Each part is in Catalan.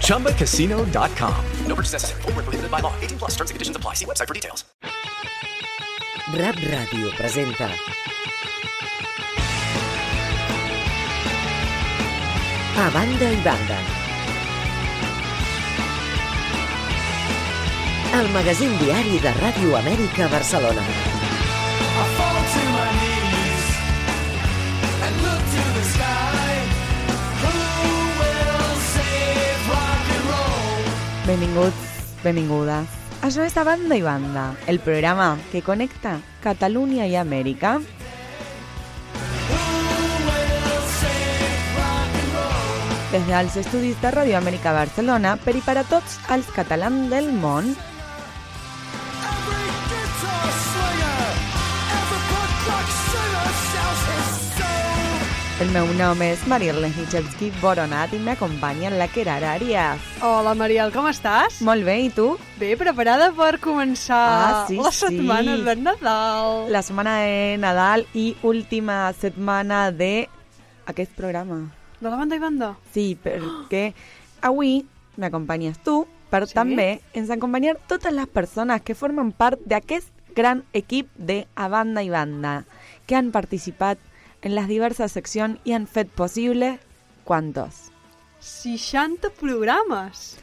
ChumbaCasino.com. No purchase necessary. Void where prohibited by law. 18 plus terms and conditions apply. See website for details. Rap Ràdio presenta A banda i banda El magazín diari de Ràdio Amèrica Barcelona Benvinguts, benvingudes. Això és a Banda i Banda, el programa que connecta Catalunya i Amèrica. Des dels estudis de Ràdio Amèrica Barcelona per i per a tots els catalans del món. El meu nom és Mariel Lechicevski Boronat i m'acompanya la Querara Arias. Hola, Mariel, com estàs? Molt bé, i tu? Bé, preparada per començar Ah, sí, la sí. setmana de Nadal. La setmana de Nadal i última setmana de aquest programa. De la banda i banda. Sí, perquè avui m'acompanyes tu, però Sí? també ens acompanyar totes les persones que formen part d'aquest gran equip de A Banda i Banda, que han participat en les diverses seccions i han fet possible, quantos? 60 programes.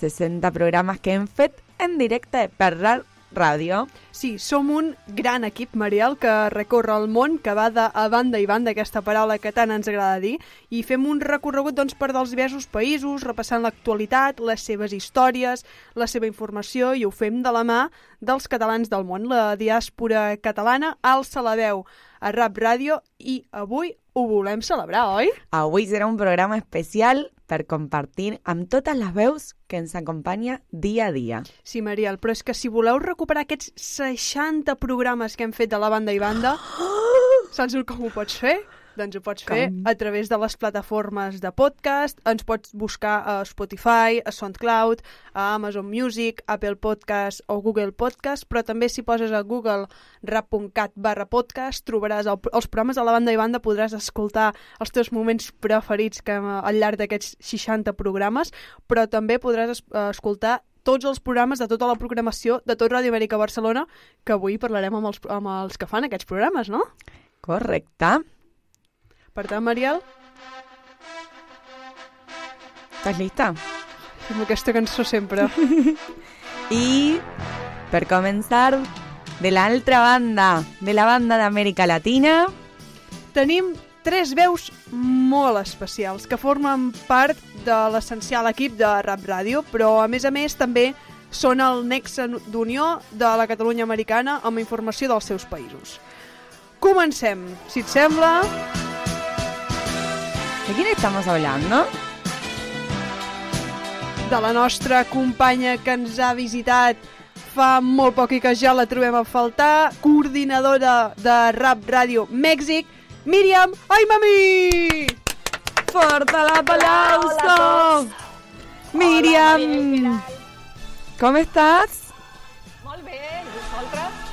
60 programes que hem fet en directe per RAR Ràdio. Sí, som un gran equip, Mariel, que recorre el món, que va de a banda i banda, aquesta paraula que tant ens agrada dir, i fem un recorregut doncs, per dels diversos països, repassant l'actualitat, les seves històries, la seva informació, i ho fem de la mà dels catalans del món. La diàspora catalana alça la veu a Rap Ràdio i avui ho volem celebrar, oi? Avui serà un programa especial per compartir amb totes les veus que ens acompanya dia a dia. Sí, Mariel, però és que si voleu recuperar aquests 60 programes que hem fet de la banda i banda, saps com ho pots fer? Doncs ho pots fer Com? a través de les plataformes de podcast, ens pots buscar a Spotify, a SoundCloud, a Amazon Music, Apple Podcast o Google Podcast, però també si poses a Google rap.cat barra podcast trobaràs el, els programes de la banda i banda, podràs escoltar els teus moments preferits que, hem, al llarg d'aquests 60 programes, però també podràs es, eh, escoltar tots els programes de tota la programació de tot Ràdio Amèrica Barcelona, que avui parlarem amb els, amb els que fan aquests programes, no? Correcte. Per tant, Mariel, Estàs lista? fem aquesta cançó sempre. I per començar, de l'altra banda, de la banda d'Amèrica Latina, Tenim tres veus molt especials que formen part de l'essencial equip de Rap Ràdio, però a més a més també són el nexe d'unió de la Catalunya americana amb informació dels seus països. Comencem, si et sembla, ¿de quién estamos hablando? de la nostra companya que ens ha visitat fa molt poc i que ja la trobem a faltar, coordinadora de Rap Ràdio Mèxic, Míriam Aimami! Fuerte l'aplauso! Míriam! Com estàs? Molt bé, i vosaltres?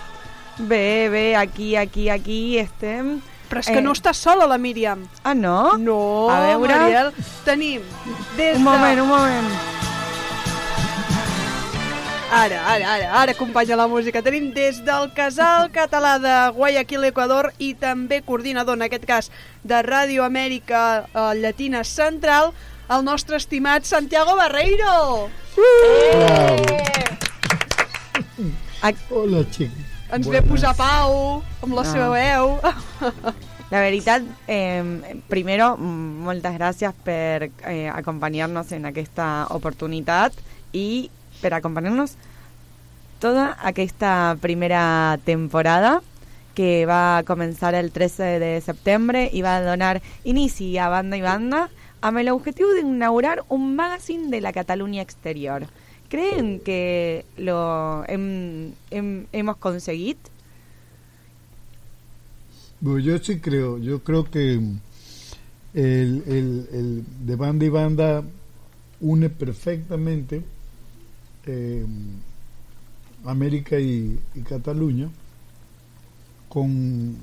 Bé, bé, aquí, aquí, aquí estem. Però és que Eh. no està sola la Míriam. Ah, no? No, A veure. Mariel, tenim des Un moment, de... un moment. Ara, ara, ara, ara acompanya la música. Tenim des del Casal Català de Guayaquil, Equador, i també coordinador, en aquest cas, de Ràdio Amèrica eh, Llatina Central, el nostre estimat Santiago Barreiro. Ac- Hola, chicos. Ens ve a posar pau amb la Ah. seva veu. La veritat, eh, primero, moltes gràcies per eh, acompanyar-nos en aquesta oportunitat i per acompanyar-nos tota aquesta primera temporada que va començar el 13 de setembre i va donar inici a Banda i Banda amb el objetivo de inaugurar un magazine de la Cataluña exterior. ¿Creen que lo hem- hem- hemos conseguido? Bueno, yo sí creo, yo creo que el, el, el de banda y banda une perfectamente eh, América y, y Cataluña, con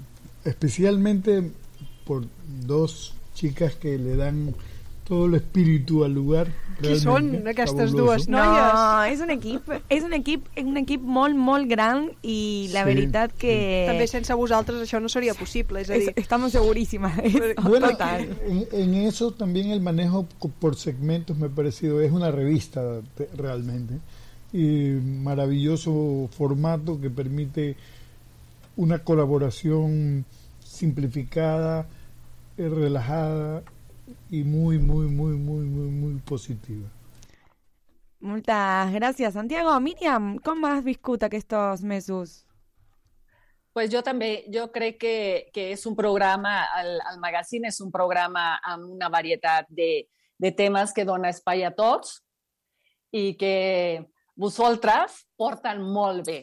especialmente por dos chicas que le dan todo el espíritu al lugar. Qui són aquestes fabuloso. dues No, noies? és un equip, és un equip, un equip molt, molt gran i la Sí, veritat que... També sense vosaltres això no sería posible, és a es- dir... estamos segurísimas Bueno, total. en, en eso también el manejo por segmentos me ha parecido, es una revista te- realmente, y maravilloso formato que permite una colaboración simplificada, eh, relajada y muy, muy, muy, muy, muy, muy positiva. Moltes gràcies, Santiago. Míriam, com has viscut aquests mesos? Pues jo també, jo crec que, que és un programa, el, el magazine és un programa una varietat de, de temes que dona espai a tots i que vosaltres porten molt bé.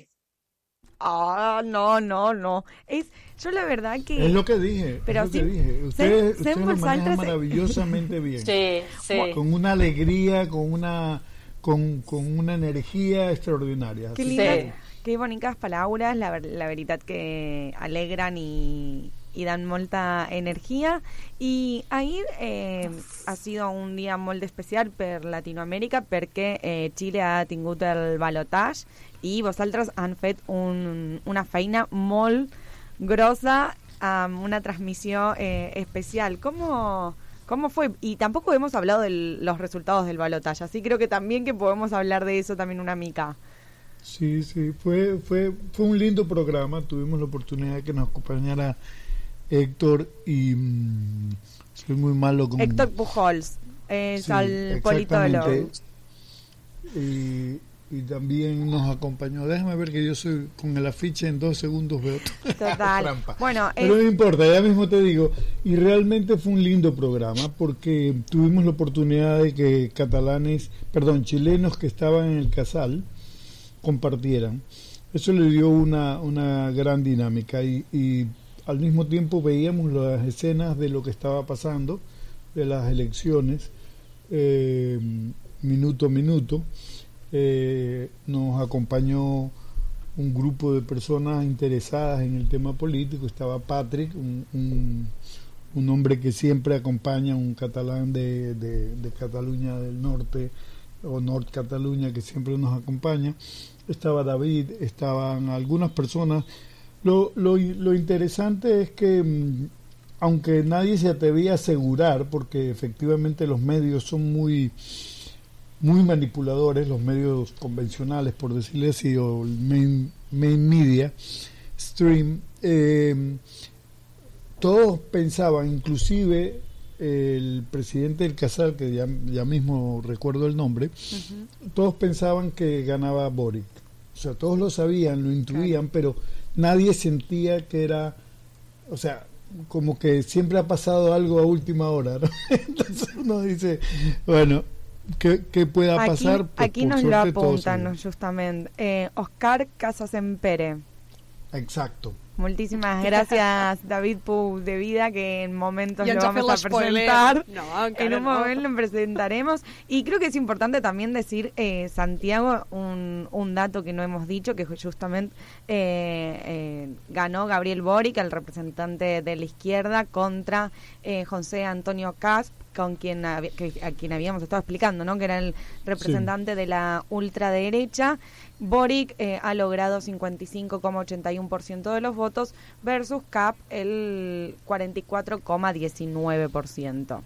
Ah, no, no, no. Es, yo la verdad que... Es lo que dije, Pero es lo que dije. Ustedes, ustedes lo manejan maravillosamente bien. Sí, sí. Con una alegría, con una, con, con una energía extraordinaria. Qué lindas, Sí. qué boniques paraules, la, la veritat que alegren i, i dan molta energia. I ahir eh, ha sido un dia molt especial per Latinoamèrica perquè eh, Xile ha tingut el balotatge i vosaltres han fet un, una feina molt grossa una transmissió eh, especial. ¿Cómo, ¿Cómo fue? Y tampoco hemos hablado de los resultados del balotaje, así creo que también que podemos hablar de eso también una mica. Sí, sí, fue, fue, fue un lindo programa. Tuvimos la oportunidad de que nos acompañara Héctor y mm, soy muy malo con Héctor Pujols es Sí, al politólogo. Y, y también nos acompañó. Déjame ver que yo soy con el afiche en dos segundos veo. Total. Trampa. Bueno, Pero es- no importa, ya mismo te digo. Y realmente fue un lindo programa porque tuvimos la oportunidad de que catalanes, perdón, chilenos que estaban en el Casal compartieran. Eso le dio una, una gran dinámica y, y al mismo tiempo veíamos las escenas de lo que estaba pasando, de las elecciones, eh, minuto a minuto. Eh, nos acompañó un grupo de personas interesadas en el tema político. Estaba Patrick, un, un, hombre que siempre acompaña, un catalán de, de, de Cataluña del Norte o Norte Cataluña que siempre nos acompaña. Estaba David, estaban algunas personas. Lo, lo, lo interesante es que, mm, aunque nadie se atrevía a asegurar, porque efectivamente los medios son muy muy manipuladores, los medios convencionales, por decirle así, o el main, main media, stream, eh, todos pensaban, inclusive el presidente del Casal, que ya, ya mismo recuerdo el nombre, todos pensaban que ganaba Boric. O sea, todos lo sabían, lo intuían, pero nadie sentía que era, o sea, como que siempre ha pasado algo a última hora, ¿no? Entonces uno dice, bueno, ¿qué, qué pueda aquí, pasar? Pues, aquí nos lo apuntan justamente. Eh, Oscar Casasempere. Exacto. Muchísimas gracias, David Pou de Vida, que en momentos lo vamos a presentar. No, en un no. momento lo presentaremos. Y creo que es importante también decir, eh, Santiago, un, un dato que no hemos dicho, que justamente eh, eh, ganó Gabriel Boric, el representante de la izquierda, contra eh, José Antonio Casp, con quien, que- a quien habíamos estado explicando, ¿no? que era el representante de la ultraderecha. Boric eh, ha logrado 55,81% de los votos versus Cap el 44,19%.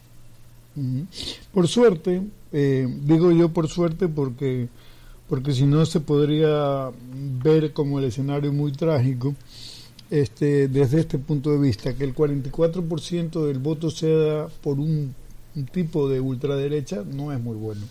Ujú. Por suerte, eh, digo yo por suerte porque porque si no se podría ver como el escenario muy trágico este, desde este punto de vista, que el 44% del voto sea por un, un tipo de ultraderecha no es muy bueno.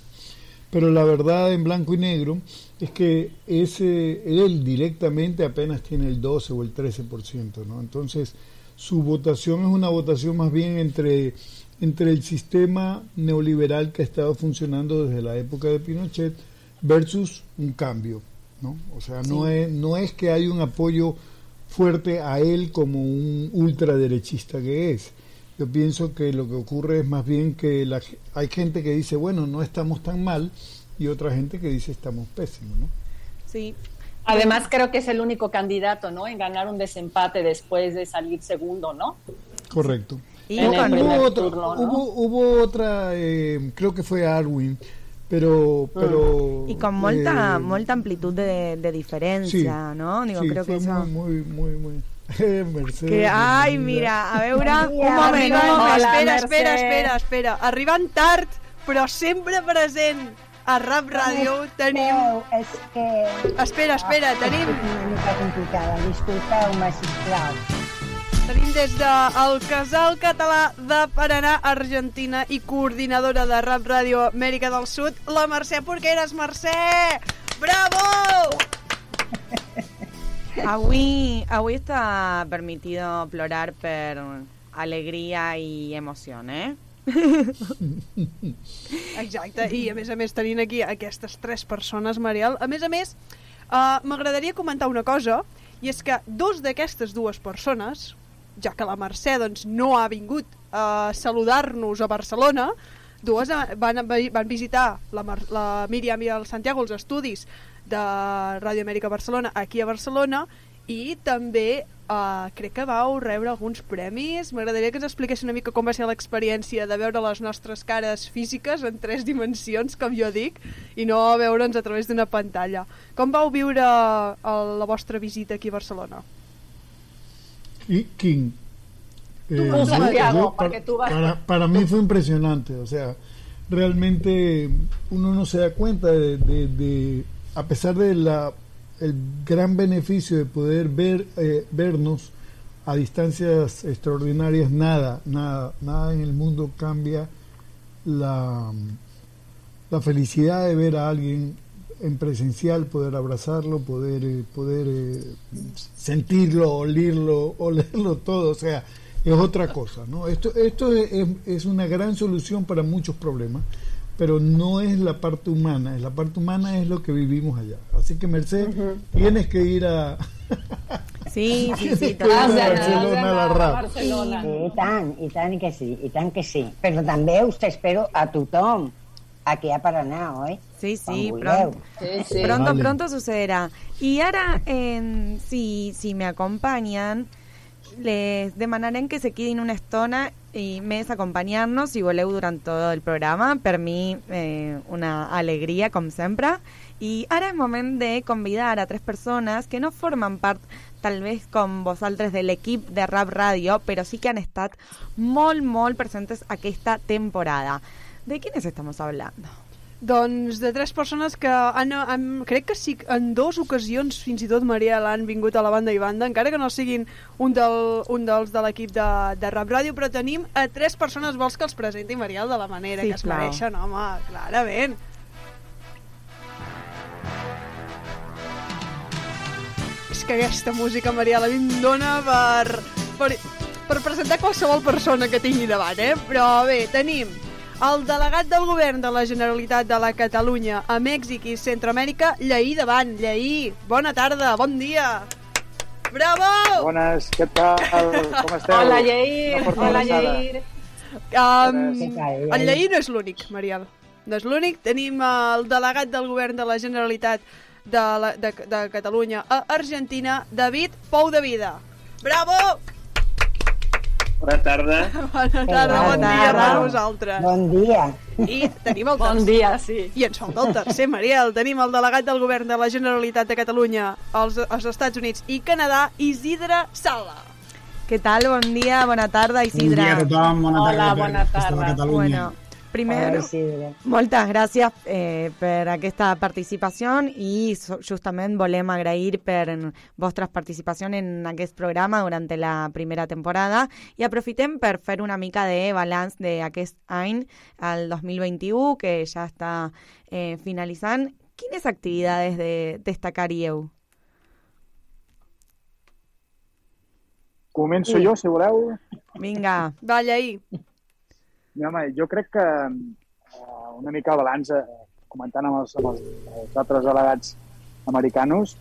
Pero la verdad en blanco y negro es que ese, él directamente apenas tiene el 12 o el 13%, ¿no? Entonces, su votación es una votación más bien entre, entre el sistema neoliberal que ha estado funcionando desde la época de Pinochet versus un cambio, ¿no? O sea, no, es, no es que hay un apoyo fuerte a él como un ultraderechista que es. Yo pienso que lo que ocurre es más bien que la, hay gente que dice, bueno, no estamos tan mal, y otra gente que dice estamos pésimos, ¿no? Sí. Además, creo que es el único candidato, ¿no? En ganar un desempate después de salir segundo, ¿no? Correcto. Y En el hubo, otra, turno, ¿no? hubo, hubo otra, eh, creo que fue Arwin, pero... pero y con molta, eh, molta amplitud de, de diferencia, sí, ¿no? Digo, sí, creo que eso... muy, muy, muy, Eh, Mercedes, Que, ay, bienvenida. mira, a veure, un Arriba, moment, un moment. Hola, espera, Mercè. espera, espera, espera. Arribant tard, però sempre present a Rap Ràdio tenim... És que... Espera, espera, tenim, És una mica complicada, disculpeu-me, sisplau. tenim des del Casal Català de Paranà, Argentina i coordinadora de Rap Ràdio Amèrica del Sud, la Mercè Porqueres. Mercè! Bravo! Avui, avui està permitido plorar per alegria i emoció, eh? Exacte, i a més a més tenint aquí aquestes tres persones, Mariel, a més a més, uh, m'agradaria comentar una cosa, i és que dos d'aquestes dues persones, ja que la Mercè doncs, no ha vingut a saludar-nos a Barcelona, dues eh, van, van visitar la, Mar la Míriam i el Santiago els estudis de Ràdio Amèrica Barcelona aquí a Barcelona i també uh, crec que vau rebre alguns premis. M'agradaria que ens expliqués una mica com va ser l'experiència de veure les nostres cares físiques en tres dimensions, com jo dic, i no veure'ns a través d'una pantalla. Com vau viure el, la vostra visita aquí a Barcelona? Y King. Tú, Santiago, porque tú vas- para, para mí fue impresionante, o sea, realmente uno no se da cuenta de, de- de- a pesar de la el gran beneficio de poder ver eh, vernos a distancias extraordinarias, nada, nada, nada en el mundo cambia la, la felicidad de ver a alguien en presencial, poder abrazarlo, poder, eh, poder eh, sentirlo, olerlo, olerlo todo, o sea, es otra cosa, ¿no? Esto, esto es, es- es una gran solución para muchos problemas, pero no es la parte humana, es la parte humana es lo que vivimos allá. Así que Merced, tienes que ir a, Sí, sí, sí, a Barcelona a la rap. Barcelona. Sí, i tant, i tant que sí, i tant que sí. Però també us espero a tothom aquí a Paraná, oi? Sí, sí, pronto, vulgueu. Sí, sí. pronto, Vale. pronto sucederá. Y ahora, en, si, si me acompañan, les demanarem que se quedin una estona i més acompanyar-nos, si voleu, durant tot el programa. Per mi, eh, una alegria, com sempre. I ara és moment de convidar a tres persones que no formen part, tal vez com vosaltres, de l'equip de Rap Radio, però sí que han estat molt, molt presentes aquesta temporada. ¿De quiénes estamos hablando? Doncs de tres persones que han, han, crec que sí, en dues ocasions fins i tot Mariel han vingut a la banda i banda, encara que no siguin un, del, un dels de l'equip de, de Rap Ràdio, però tenim a tres persones, vols que els presenti Mariel de la manera que es Sisplau. mereixen, home, clarament. És que aquesta música, Mariel, a mi em dona per, per, per presentar qualsevol persona que tingui davant, eh? Però bé, tenim el delegat del govern de la Generalitat de la Catalunya a Mèxic i Centroamèrica, Lleí davant. Lleí, bona tarda, bon dia. Bravo! Bones, què tal? Com esteu? Hola, Lleir. Hola. Lleir. Um, el? Lleí no és l'únic, Mariel. No és l'únic. Tenim el delegat del govern de la Generalitat de, la, de, de Catalunya a Argentina, David Pou de Vida. Bravo! Bona tarda. Bona tarda, bon Bona dia per tarda. vosaltres. Bon dia. I tenim el Bon tercer. dia, sí. I ens falta el tercer, Mariel. Tenim el delegat del govern de la Generalitat de Catalunya als, als Estats Units i Canadà, Isidre Sala. ¿Qué tal? Buen día, buena tarde, Isidra. tothom, bona Hola, bona tarda. Bueno, Primer, Hola, Isidre. moltes gràcies eh, per aquesta participació i so- justament volem agrair per vostres participació en aquest programa durant la primera temporada i aprofitem per fer una mica de balanç d'aquest any, el 2021, que ja està eh, finalitzant. Quines activitats de, destacaríeu? Començo jo, si voleu. Vinga. Vaya ahí. Mira, home, jo crec que eh, una mica el balanç, eh, comentant amb els, amb els, els altres delegats americanos,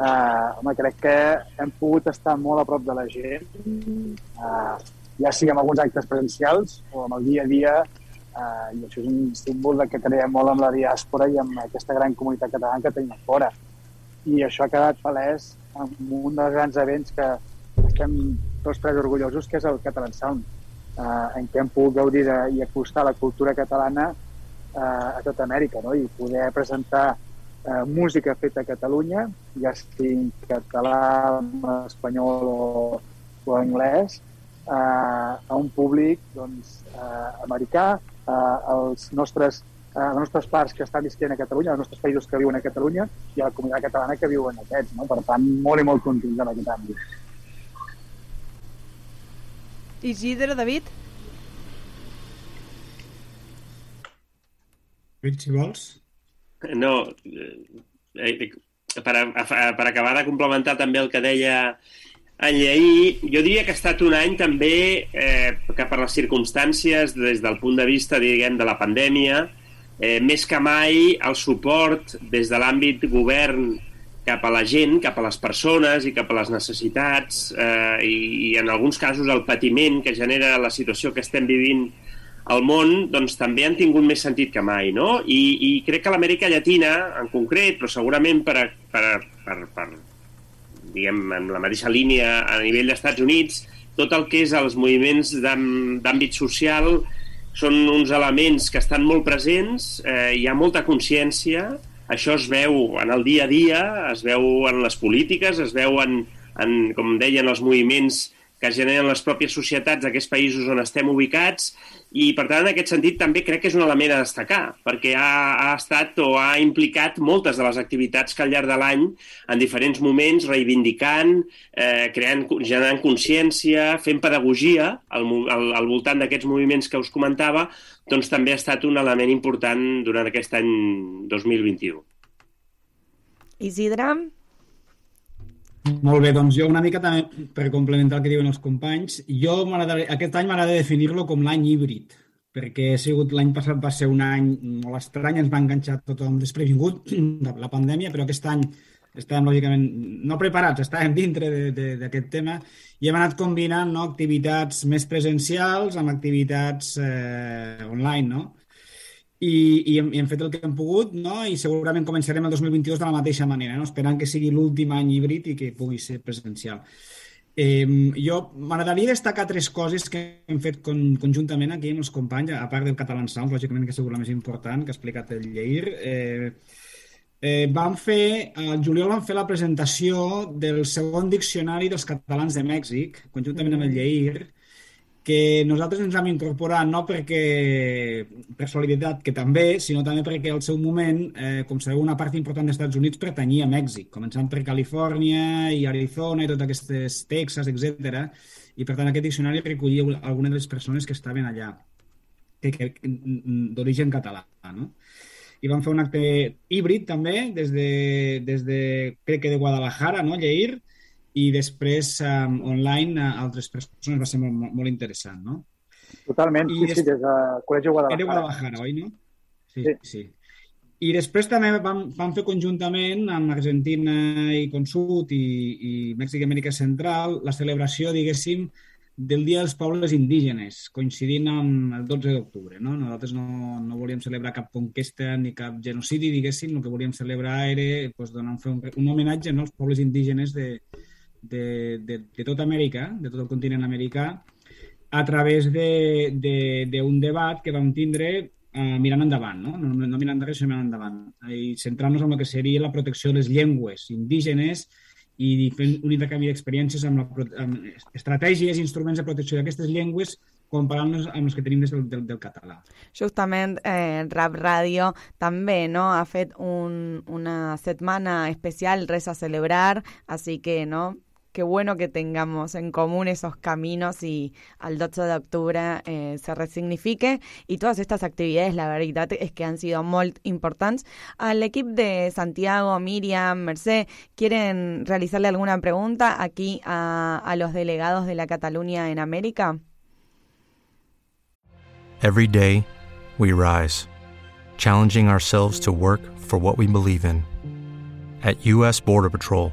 eh, home, crec que hem pogut estar molt a prop de la gent, eh, ja sigui amb alguns actes presencials o amb el dia a dia, eh, i això és un símbol de que creiem molt amb la diàspora i amb aquesta gran comunitat catalana que tenim fora. I això ha quedat palès en un dels grans events que estem tots tres orgullosos, que és el Catalan Sound, eh, en què hem pogut gaudir de, i acostar la cultura catalana eh, a tota Amèrica, no? i poder presentar eh, música feta a Catalunya, ja sigui en català, en espanyol o, o anglès, eh, a un públic doncs, eh, americà, eh, als nostres a les nostres parts que estan visquent a Catalunya, als nostres països que viuen a Catalunya i a la comunitat catalana que viuen aquests. No? Per tant, molt i molt contents amb aquest àmbit. Isidre, David? David, si vols. No, eh, per, a- per acabar de complementar també el que deia en Lleí, jo diria que ha estat un any també eh, que per les circumstàncies, des del punt de vista, diguem, de la pandèmia, eh, més que mai el suport des de l'àmbit govern cap a la gent, cap a les persones i cap a les necessitats eh, i, i en alguns casos el patiment que genera la situació que estem vivint al món doncs, també han tingut més sentit que mai, no? I, i crec que l'Amèrica Llatina, en concret, però segurament per, per, per, per diguem, en la mateixa línia a nivell d'Estats Units, tot el que és els moviments d'àm- d'àmbit social són uns elements que estan molt presents, eh, hi ha molta consciència, això es veu en el dia a dia, es veu en les polítiques, es veu en, en com deien, els moviments que generen les pròpies societats d'aquests països on estem ubicats i, per tant, en aquest sentit també crec que és un element a destacar, perquè ha, ha estat o ha implicat moltes de les activitats que al llarg de l'any, en diferents moments, reivindicant, eh, creant, generant consciència, fent pedagogia al, al, al voltant d'aquests moviments que us comentava, doncs també ha estat un element important durant aquest any 2021. Isidre? Molt bé, doncs jo una mica també per complementar el que diuen els companys, jo aquest any m'agrada definir-lo com l'any híbrid, perquè ha sigut l'any passat va ser un any molt estrany, ens va enganxar tothom desprevingut de la pandèmia, però aquest any estàvem lògicament no preparats, estàvem dintre d'aquest tema i hem anat combinant no, activitats més presencials amb activitats eh, online, no? I, i, hem, i hem fet el que hem pogut no? i segurament començarem el 2022 de la mateixa manera, no? esperant que sigui l'últim any híbrid i que pugui ser presencial. Eh, jo m'agradaria destacar tres coses que hem fet con, conjuntament aquí amb els companys, a part del Catalan Sound, lògicament que sigut la més important, que ha explicat el Lleir. Eh, eh, vam fer, al juliol vam fer la presentació del segon diccionari dels catalans de Mèxic, conjuntament amb el Lleir, que nosaltres ens vam incorporar no perquè per solidaritat, que també, sinó també perquè al seu moment, eh, com sabeu, una part important dels Estats Units pertanyia a Mèxic, començant per Califòrnia i Arizona i totes aquestes Texas, etc. I per tant aquest diccionari recollia algunes de les persones que estaven allà, que, d'origen català, no? I vam fer un acte híbrid també, des de, des de crec que de Guadalajara, no, Lleir, i després um, online a altres persones va ser molt, molt, molt interessant, no? Totalment, I sí, sí, des- des del Col·legi Guadalajara. Era Guadalajara, oi, no? Sí, sí. sí. I després també vam, vam fer conjuntament amb Argentina i Consud i, i Mèxic i Amèrica Central la celebració, diguéssim, del Dia dels Pobles Indígenes, coincidint amb el 12 d'octubre. No? Nosaltres no, no volíem celebrar cap conquesta ni cap genocidi, diguéssim, el que volíem celebrar era pues, donar, fer un, un homenatge no, als pobles indígenes de, de, de, de tota Amèrica, de tot el continent americà, a través d'un de, de, d'un debat que vam tindre eh, mirant endavant, no? No, no mirant endarrere, sinó mirant endavant, i centrant-nos en el que seria la protecció de les llengües indígenes i fent un intercanvi d'experiències amb, la, amb estratègies i instruments de protecció d'aquestes llengües comparant-nos amb els que tenim des del, del, del català. Justament eh, Rap Radio també no ha fet un, una setmana especial Res a celebrar, así que no qué bueno que tengamos en común esos caminos y al 12 de octubre eh, se resignifique y todas estas actividades, la verdad es que han sido muy importantes. Al equipo de Santiago, Miriam, Merced, ¿quieren realizarle alguna pregunta aquí a, a los delegados de la Cataluña en América? Every day, we rise, challenging ourselves to work for what we believe in. At U.S. Border Patrol,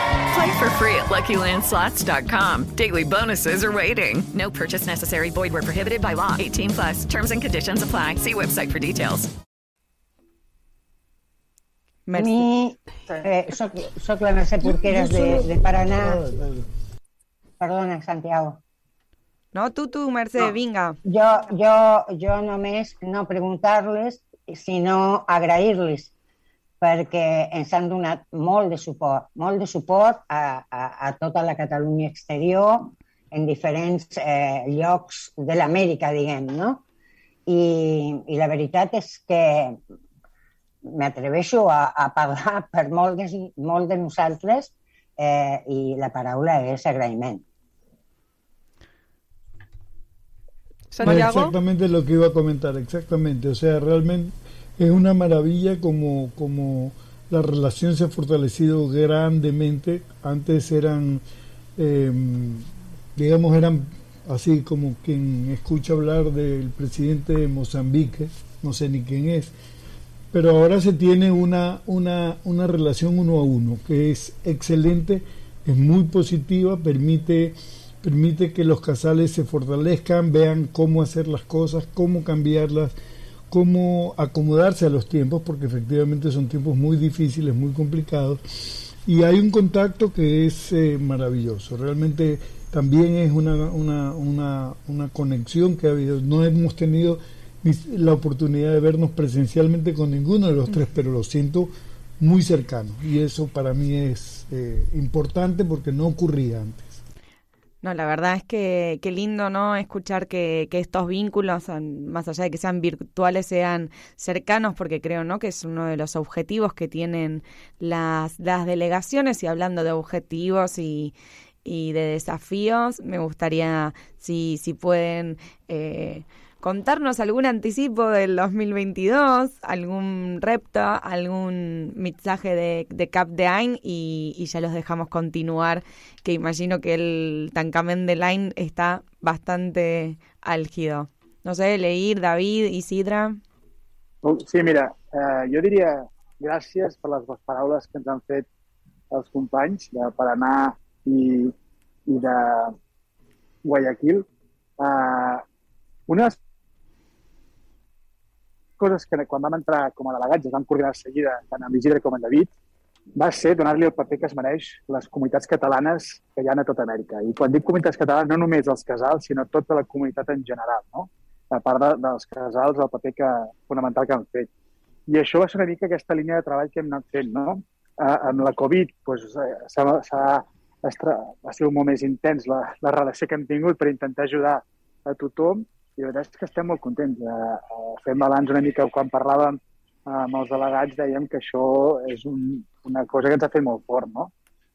Play for free at LuckyLandSlots.com. Daily bonuses are waiting. No purchase necessary. Void where prohibited by law. 18 plus. Terms and conditions apply. See website for details. Mi, eh, soc, soc la Mercè Porqueres de, de Paraná. Perdona, Santiago. No, tú, tú, Mercè, No. vinga. Jo, jo, jo només no preguntar-les, sinó agrair-les, perquè ens han donat molt de suport, molt de suport a, a, a tota la Catalunya exterior, en diferents eh, llocs de l'Amèrica, diguem, no? I, I la veritat és que m'atreveixo a, a parlar per molt de, molt de nosaltres eh, i la paraula és agraïment. Exactamente lo que iba a comentar, exactamente. O sea, realmente es una maravilla como, como la relación se ha fortalecido grandemente. Antes eran, eh, digamos, eran así como quien escucha hablar del presidente de Mozambique, no sé ni quién es, pero ahora se tiene una, una, una relación uno a uno que es excelente, es muy positiva, permite, permite que los casales se fortalezcan, vean cómo hacer las cosas, cómo cambiarlas, cómo acomodarse a los tiempos, porque efectivamente son tiempos muy difíciles, muy complicados, y hay un contacto que es eh, maravilloso, realmente también es una, una, una, una conexión que ha habido, no hemos tenido ni la oportunidad de vernos presencialmente con ninguno de los tres, pero lo siento muy cercano y eso para mí es eh, importante porque no ocurría antes. No, la verdad es que qué lindo, ¿no? Escuchar que, que estos vínculos, más allá de que sean virtuales, sean cercanos, porque creo, ¿no? Que es uno de los objetivos que tienen las, las delegaciones y hablando de objetivos y, y de desafíos, me gustaría si, si pueden eh, contarnos algún anticipo del 2022, algún repto, algún mensaje de, Cap de Ain y, ya los dejamos continuar, que imagino que el tancament de Line está bastante álgido. No sé, Leir, David, Isidra. Oh, Sí, mira, eh, jo diria gràcies per les paraules que ens han fet els companys de Paraná i, i de Guayaquil. Eh, una coses que quan vam entrar com a delegats es van coordinar seguida tant amb Isidre com amb David va ser donar-li el paper que es mereix les comunitats catalanes que hi ha a tota Amèrica. I quan dic comunitats catalanes, no només els casals, sinó tota la comunitat en general, no? a part de, dels casals, el paper que, fonamental que han fet. I això va ser una mica aquesta línia de treball que hem anat fent. No? Eh, amb la Covid doncs, eh, s'ha s'ha- estra- ha sigut molt més intens la, la relació que hem tingut per intentar ajudar a tothom i la veritat és que estem molt contents. Eh, fem balanç una mica quan parlàvem eh, amb els delegats, dèiem que això és un, una cosa que ens ha fet molt fort, no?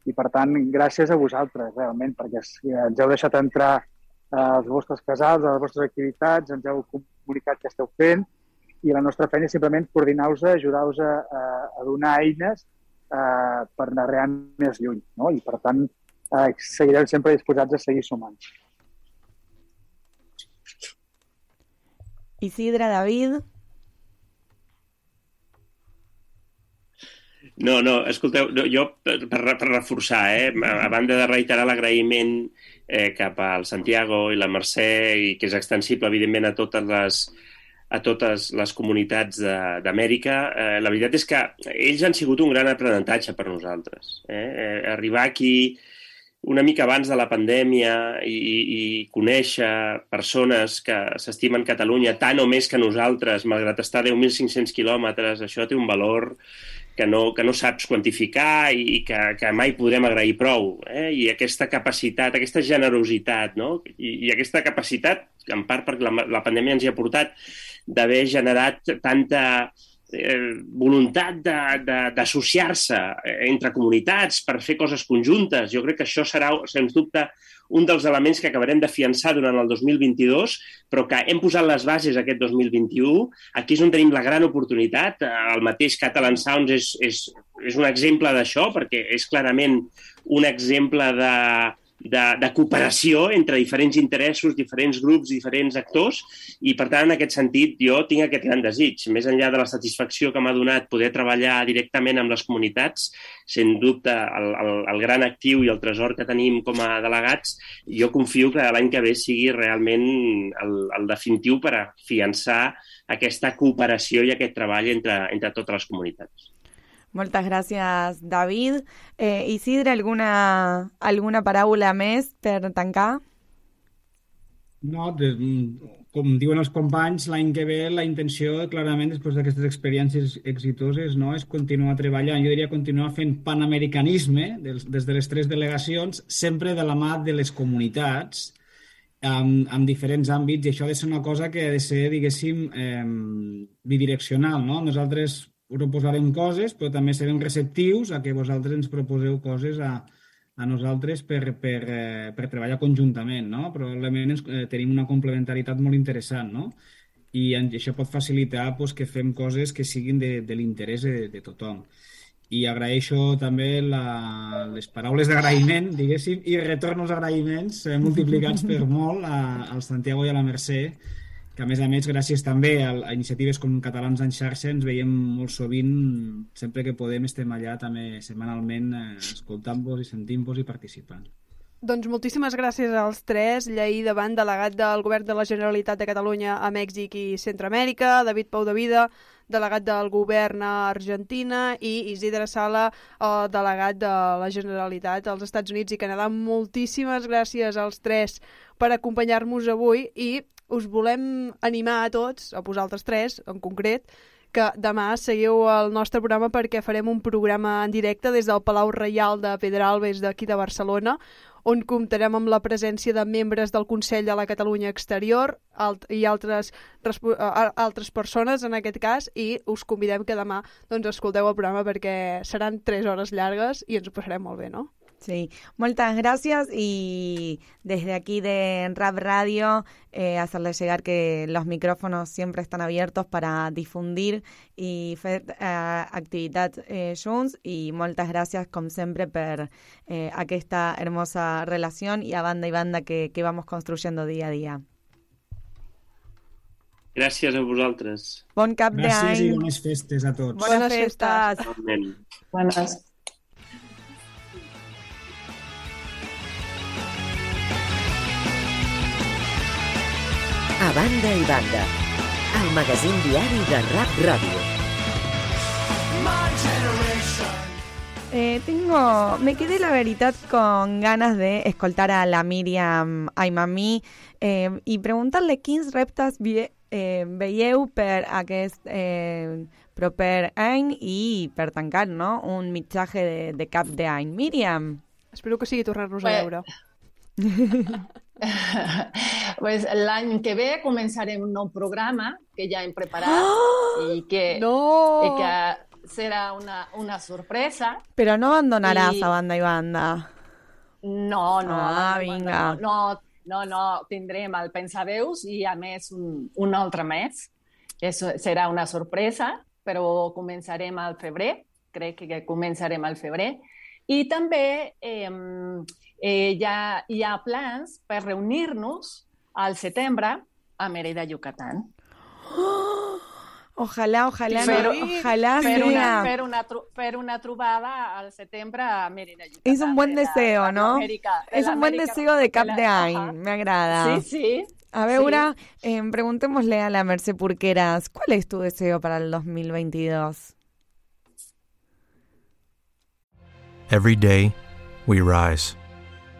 I per tant, gràcies a vosaltres, realment, perquè ens heu deixat entrar als vostres casals, a les vostres activitats, ens heu comunicat què esteu fent i la nostra feina és simplement coordinar-vos, ajudar-vos a, a donar eines eh, per anar realment més lluny. No? I per tant, eh, seguirem sempre disposats a seguir sumant. Isidre, David... No, no, escolteu, no, jo per, per, reforçar, eh, a, banda de reiterar l'agraïment eh, cap al Santiago i la Mercè, i que és extensible, evidentment, a totes les, a totes les comunitats d'Amèrica. Eh, la veritat és que ells han sigut un gran aprenentatge per nosaltres. Eh? eh arribar aquí una mica abans de la pandèmia i, i, i conèixer persones que s'estimen Catalunya tant o més que nosaltres, malgrat estar a 10.500 quilòmetres, això té un valor que no, que no saps quantificar i que, que mai podrem agrair prou. Eh? I aquesta capacitat, aquesta generositat, no? I, i aquesta capacitat, en part perquè la, la pandèmia ens hi ha portat, d'haver generat tanta eh, voluntat d'associar-se entre comunitats per fer coses conjuntes. Jo crec que això serà, sens dubte, un dels elements que acabarem de fiançar durant el 2022, però que hem posat les bases aquest 2021. Aquí és on tenim la gran oportunitat. El mateix Catalan Sounds és, és, és un exemple d'això, perquè és clarament un exemple de, de, de cooperació entre diferents interessos, diferents grups, diferents actors, i per tant, en aquest sentit, jo tinc aquest gran desig. Més enllà de la satisfacció que m'ha donat poder treballar directament amb les comunitats, sent dubte el, el, el gran actiu i el tresor que tenim com a delegats, jo confio que l'any que ve sigui realment el, el definitiu per a fiançar aquesta cooperació i aquest treball entre, entre totes les comunitats. Moltes gràcies, David. Eh, Isidre, alguna, alguna paraula més per tancar? No, de, com diuen els companys, l'any que ve la intenció, clarament, després d'aquestes experiències exitoses, no, és continuar treballant, jo diria continuar fent panamericanisme des, des de les tres delegacions, sempre de la mà de les comunitats, amb, amb diferents àmbits, i això ha de ser una cosa que ha de ser, diguéssim, eh, bidireccional, no? Nosaltres proposarem coses, però també serem receptius a que vosaltres ens proposeu coses a, a nosaltres per, per, eh, per treballar conjuntament, no? Probablement ens, eh, tenim una complementaritat molt interessant, no? I això pot facilitar pues, que fem coses que siguin de, de l'interès de, de tothom. I agraeixo també la, les paraules d'agraïment, diguéssim, i retorno els agraïments eh, multiplicats per molt a, al Santiago i a la Mercè, que a més a més, gràcies també a, a iniciatives com Catalans en xarxa, ens veiem molt sovint, sempre que podem estem allà també setmanalment eh, escoltant-vos i sentint-vos i participant. Doncs moltíssimes gràcies als tres. Lleí Davant, delegat del Govern de la Generalitat de Catalunya a Mèxic i Centroamèrica, David Pau de Vida, delegat del Govern a Argentina i Isidre Sala, el delegat de la Generalitat als Estats Units i Canadà. Moltíssimes gràcies als tres per acompanyar-nos avui i us volem animar a tots, a vosaltres tres en concret, que demà seguiu el nostre programa perquè farem un programa en directe des del Palau Reial de Pedralbes d'aquí de Barcelona, on comptarem amb la presència de membres del Consell de la Catalunya Exterior alt i altres, altres persones en aquest cas i us convidem que demà doncs, escolteu el programa perquè seran 3 hores llargues i ens ho passarem molt bé, no? Sí, muchas gracias y desde aquí de Rap Radio eh, hacerle llegar que los micrófonos siempre están abiertos para difundir y fer eh, activitat eh, junts y muchas gracias como siempre por eh, aquesta hermosa relación y a banda y banda que, que vamos construyendo día a día. Gràcies a vosaltres. Bon cap d'any. Gràcies i bones festes a tots. Bones festes. Bones. Banda i banda, el magazín diari de Rap Radio. Eh, tengo, me quedé la verdad con ganas de escoltar a la Miriam Aimami eh, i preguntar-li quins reptes vie, eh, veieu per aquest eh, proper any i per tancar no? un mitjatge de, de cap d'any. Míriam. Espero que sigui tornar-nos a veure. pues l'any que ve començarem un nou programa que ja hem preparat oh! i, que, no! i que serà una, una sorpresa. Però no abandonaràs I... a banda i banda. No, no. Ah, no, vinga. No, no, no, no, tindrem el Pensaveus i a més un, un altre mes. Eso serà una sorpresa, però començarem al febrer, crec que començarem al febrer. I també eh, eh, ja hi ha plans per reunir-nos al setembre a Mérida, Yucatán. Ojalá, ojalá, Fer, no, ojalá fer, sea. una, fer, una, tru- fer una trobada al setembre a Mérida, Yucatán. Es un buen de la deseo, ¿no? Latinoamérica- de Es la un buen América- deseo de Cap la- de ajá. Ain, me agrada. Sí, sí. A ver, Ura, eh, preguntémosle a la Merced Purqueras, ¿cuál es tu deseo para el 2022? Every day, we rise,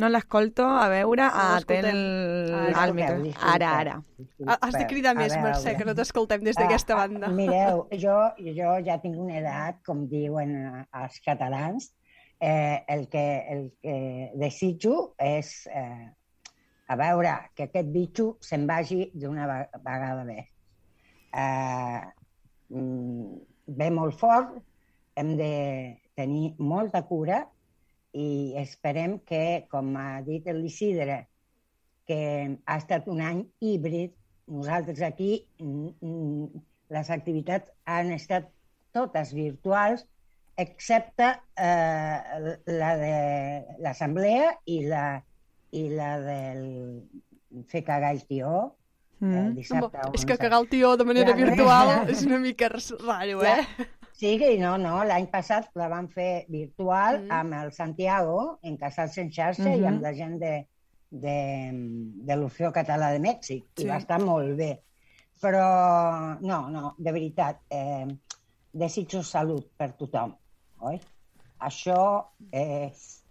No l'escolto, a veure, ah, té l'escoltem. el, Ara. el micro. Disculpeu, Ara, ara. Ah, Has de cridar més, A Mercè, veure. que no t'escoltem des d'aquesta banda. Ah, mireu, jo, jo ja tinc una edat, com diuen eh, els catalans, eh, el, que, el que desitjo és eh, a veure que aquest bitxo se'n vagi d'una ve- vegada bé. Eh, mm, ve molt fort, hem de tenir molta cura i esperem que, com ha dit l'Isidre, que ha estat un any híbrid. Nosaltres aquí mm, mm, les activitats han estat totes virtuals, excepte eh, la de l'assemblea i la, i la del fer cagar el tió, eh, dissabte. És que cagar el tió de manera Ja, virtual ja. és una mica raro, eh? Sí, que no, no, l'any passat la van fer virtual mm. amb el Santiago, en Casals en xarxa, mm -hmm. i amb Mhm. la gent de, de, de l'Orfeo Català de Mèxic, Sí. i va estar molt bé. Però, no, no, de veritat, eh, desitjo salut per tothom, oi? Això és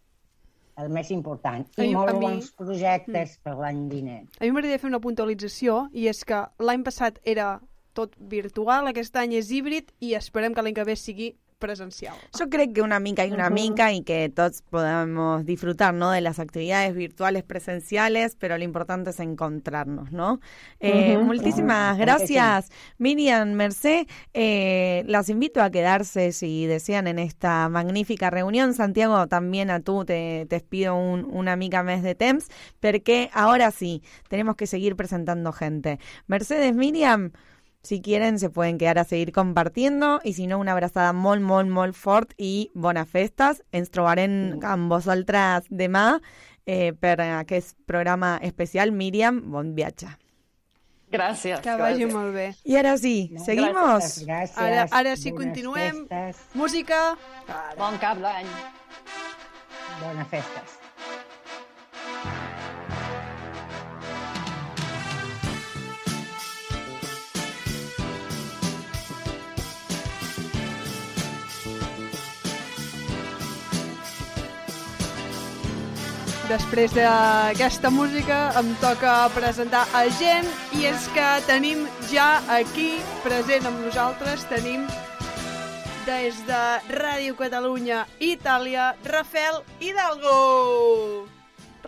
el més important. I mi- molt mi- bons projectes per l'any vinent. A mi m'agradaria fer una puntualització i és que l'any passat era tot virtual, aquest any és híbrid i esperem que l'any que ve sigui presencial. Yo creo que una mica y una Ujú. mica y que todos podamos disfrutar ¿no? de las actividades virtuales presenciales, pero lo importante es encontrarnos, ¿no? Eh, Ujú. Muchísimas que sí. gracias, Miriam, Mercé. Eh, las invito a quedarse si desean en esta magnífica reunión. Santiago, también a tú te, te pido un, una mica mes de temps, porque ahora sí, tenemos que seguir presentando gente. Mercedes, Miriam, si quieren, se pueden quedar a seguir compartiendo i si no, una abraçada molt, molt, molt fort i bones festes. Ens trobarem amb vosaltres demà eh, per aquest programa especial. Míriam, bon viatge. Gràcies. Que vagi molt bé. I ara sí, seguimos. Gràcies. Ara, ara sí, Bones continuem. festes. Música. Bon cap d'any. Bones festes. Després d'aquesta música em toca presentar a gent i és que tenim ja aquí present amb nosaltres, tenim des de Ràdio Catalunya Itàlia, Rafael Hidalgo.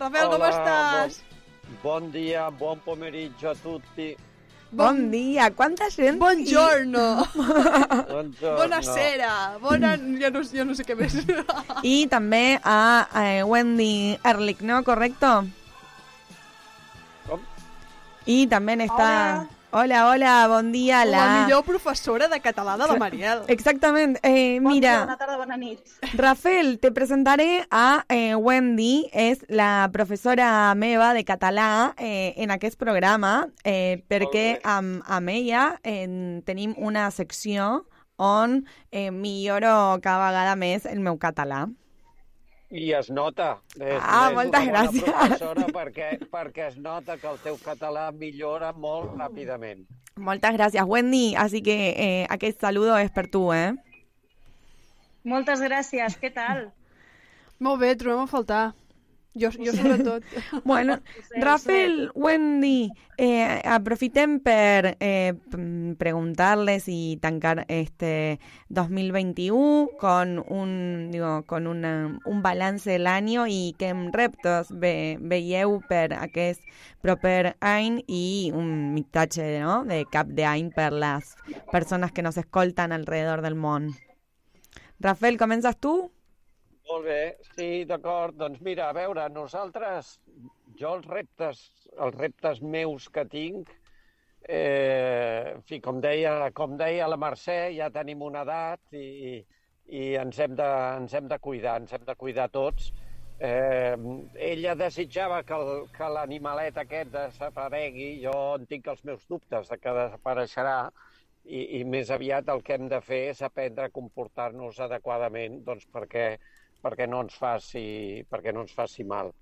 Rafael, com Hola, estàs? Bon, bon dia, buon pomeriggio a tutti. Bon dia, quanta gent... Buongiorno. Buongiorno. Buonasera. Bona... Ja no, ja no sé què més. I també a eh, Wendy Erlich, ¿no? ¿Correcto? Com? I també està... Hola, hola, bon dia. La La, millor professora de català de la Mariel. Exactament. Eh, mira, Bona tarda, bona nit. Rafael, te presentaré a eh, Wendy, és la professora meva de català eh, en aquest programa, eh, perquè amb, amb ella eh, tenim una secció on eh, milloro cada vegada més el meu català. I es nota. És, Ah, és moltes gràcies. professora perquè, perquè es nota que el teu català millora molt ràpidament. Moltes gràcies, Wendy. Així que eh, aquest saludo és per tu, eh? Moltes gràcies, què tal? Molt bé, trobem a faltar. Jo, jo sobretot. Bueno, Rafael. Wendy, eh, aprofitem per eh, p- preguntarles y tancar este 2021 con un digo con una, un balance del año y qué reptos ve, veieu per aquest proper any i un missatge no? de cap d'any per les persones que nos escoltan alrededor del món. Rafael, comences tu? Molt bé, sí, d'acord. Doncs mira, a veure, nosaltres, jo els reptes, els reptes meus que tinc, eh, en fi, com deia, com deia la Mercè, ja tenim una edat i, i ens, hem de, ens hem de cuidar, ens hem de cuidar tots. Eh, ella desitjava que el- que l'animalet aquest desaparegui, jo en tinc els meus dubtes de que desapareixerà, i, i més aviat el que hem de fer és aprendre a comportar-nos adequadament doncs perquè, perquè, no ens faci, perquè no ens faci mal.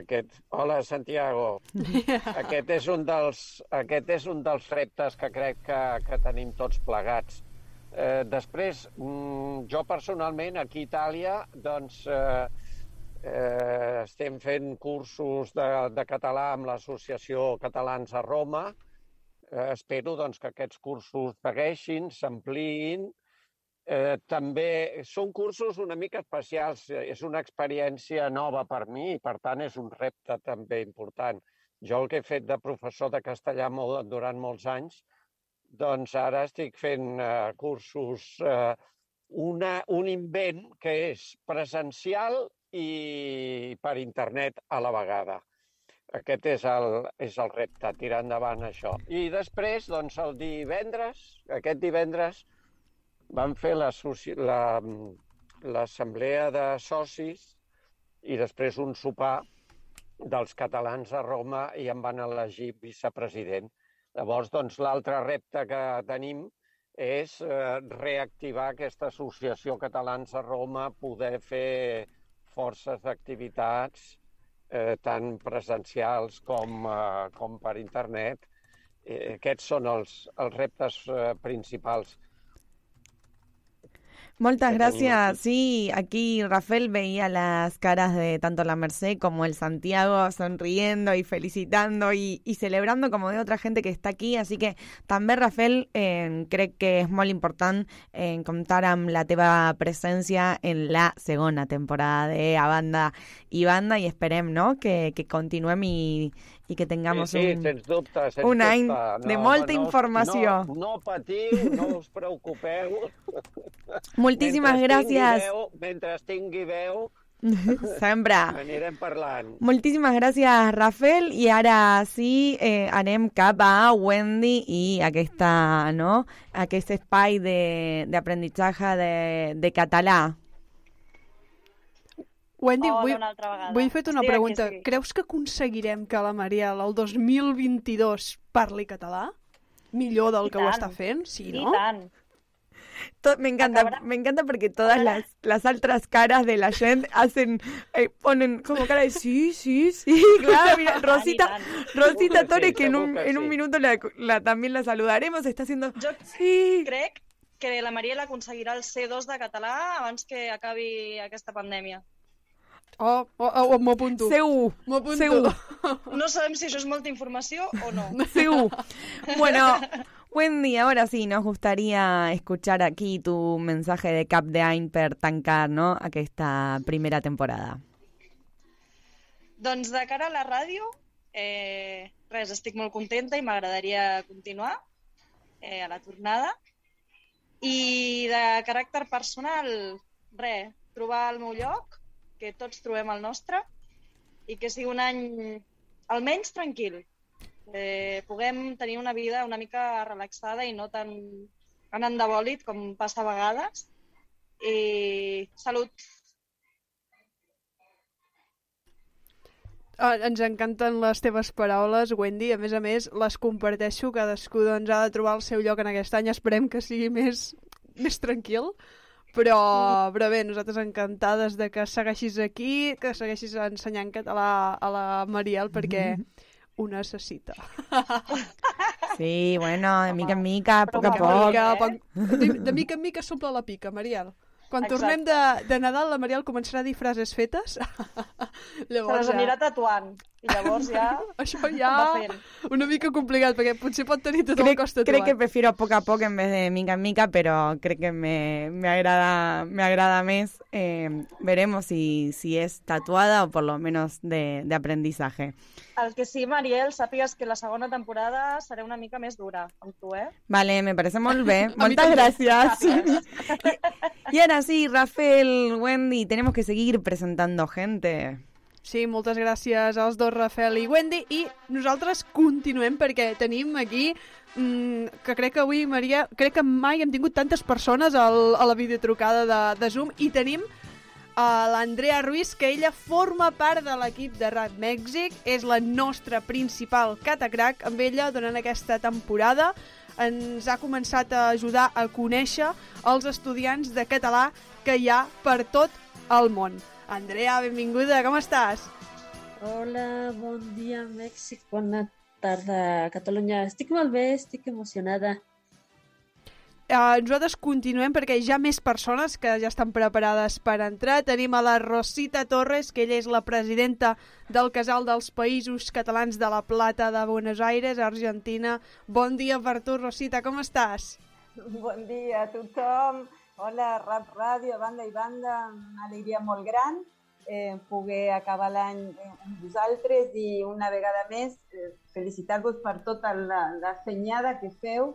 Aquest... Hola, Santiago. aquest, és un dels, aquest és un dels reptes que crec que, que tenim tots plegats. Eh, després, mm, jo personalment, aquí a Itàlia, doncs, eh, eh, estem fent cursos de, de català amb l'Associació Catalans a Roma, Eh, espero doncs, que aquests cursos segueixin, s'ampliïn. Eh, també són cursos una mica especials, eh, és una experiència nova per mi i, per tant, és un repte també important. Jo el que he fet de professor de castellà molt, durant molts anys, doncs ara estic fent eh, cursos, eh, una, un invent que és presencial i per internet a la vegada. Aquest és el, és el repte, tirar endavant això. I després, doncs, el divendres, aquest divendres, vam fer la- l'assemblea de socis i després un sopar dels catalans a Roma i em van elegir vicepresident. Llavors, doncs, l'altre repte que tenim és eh, reactivar aquesta associació Catalans a Roma, poder fer forces d'activitats eh, tant presencials com, eh, com per internet. Eh, aquests són els, els reptes eh, principals. Muchas gracias. Sí, aquí Rafael veía las caras de tanto la Merced como el Santiago sonriendo y felicitando y, y celebrando como de otra gente que está aquí. Así que també, Rafael, eh, crec que és molt important eh, comptar amb la teva presència en la segona temporada de A Banda i Banda i esperem no? que, que continuem i, i que tengamos sí, sí, un, sens dubte, sens un any dubte. de No, molta no, informació. No, no patiu, no us preocupeu. Moltíssimes Mentre tingui gràcies. Veu, mentre tingui veu, Sempre. anirem parlant. Moltíssimes gràcies, Rafael. I ara sí, eh, anem cap a Wendy i aquesta, no? aquest espai de- d'aprenentatge de, de català. Wendy, Hola vull, una altra vegada. vull fer-te una aquí, pregunta. sí. Creus que aconseguirem que la Mariel el 2022 parli català? Millor del I que ho tant. està fent? Sí, I no? tant. To- me encanta, me encanta porque todas las, las otras caras de la gente hacen, eh, ponen como cara de sí, sí, sí, claro, mira, Rosita, Rosita Sí, Torres, que en un, en un sí. minuto la, la- también la saludaremos, está haciendo, Jo sí, crec que la Mariela aconseguirà el C2 de català abans que acabi aquesta pandèmia. Oh, oh, oh, m'ho apunto. Segur, M'ho apunto. segur. No sabem si això és molta informació o no. Segur. Bueno, Wendy, ahora sí, nos gustaría escuchar aquí tu mensaje de Cap de Ain per tancar, ¿no? Aquesta primera temporada. Doncs de cara a la ràdio, eh, res, estic molt contenta i m'agradaria continuar eh, a la tornada. I de caràcter personal, res, trobar el meu lloc, que tots trobem el nostre, i que sigui un any almenys tranquil. Eh, puguem tenir una vida una mica relaxada i no tan anant de com passa a vegades. I salut! Ah, ens encanten les teves paraules, Wendy. A més a més, les comparteixo. Cadascú doncs, ha de trobar el seu lloc en aquest any. Esperem que sigui més, més tranquil. Però, però bé, nosaltres encantades de que segueixis aquí, que segueixis ensenyant català a la Mariel, perquè ho necessita. Sí, bueno, de mica en mica, a poc a De poc. mica, poc- de, de mica en mica s'omple la pica, Mariel. Quan Exacte. tornem de, de Nadal, la Mariel començarà a dir frases fetes. Se llavors les anirà tatuant. I llavors ja... Això ja una mica complicat, perquè potser pot tenir tot el Crec, cos tatuat. crec que prefiero a poc a poc en vez de mica en mica, pero creo que me, me agrada me agrada más. Eh, veremos si, si es tatuada o por lo menos de, de aprendizaje. El que sí, Mariel, sàpigues que la segona temporada serà una mica més dura amb tu, eh? Vale, me parece muy bien. A mí Muchas también. gracias. y ahora sí, Rafael, Wendy, tenemos que seguir presentando gente. Sí, moltes gràcies als dos, Rafael i Wendy, i nosaltres continuem perquè tenim aquí mm, que crec que avui, Maria, crec que mai hem tingut tantes persones al, a la videotrucada de, de Zoom. I tenim a l'Andrea Ruiz, que ella forma part de l'equip de Rap Mèxic, és la nostra principal catacrac, amb ella durant aquesta temporada. Ens ha començat a ajudar a conèixer els estudiants de català que hi ha per tot el món. Andrea, benvinguda, com estàs? Hola, bon dia Mèxic, bona tarda Catalunya. Estic molt bé, estic emocionada. Uh, nosaltres continuem perquè hi ha més persones que ja estan preparades per entrar. Tenim a la Rosita Torres, que ella és la presidenta del Casal dels Països Catalans de la Plata de Buenos Aires, Argentina. Bon dia per tu, Rosita, com estàs? Bon dia a tothom. Hola, Rap Ràdio, banda i banda. Una alegria molt gran eh, poder acabar l'any amb vosaltres i una vegada més eh, felicitar-vos per tota la, la fenyada que feu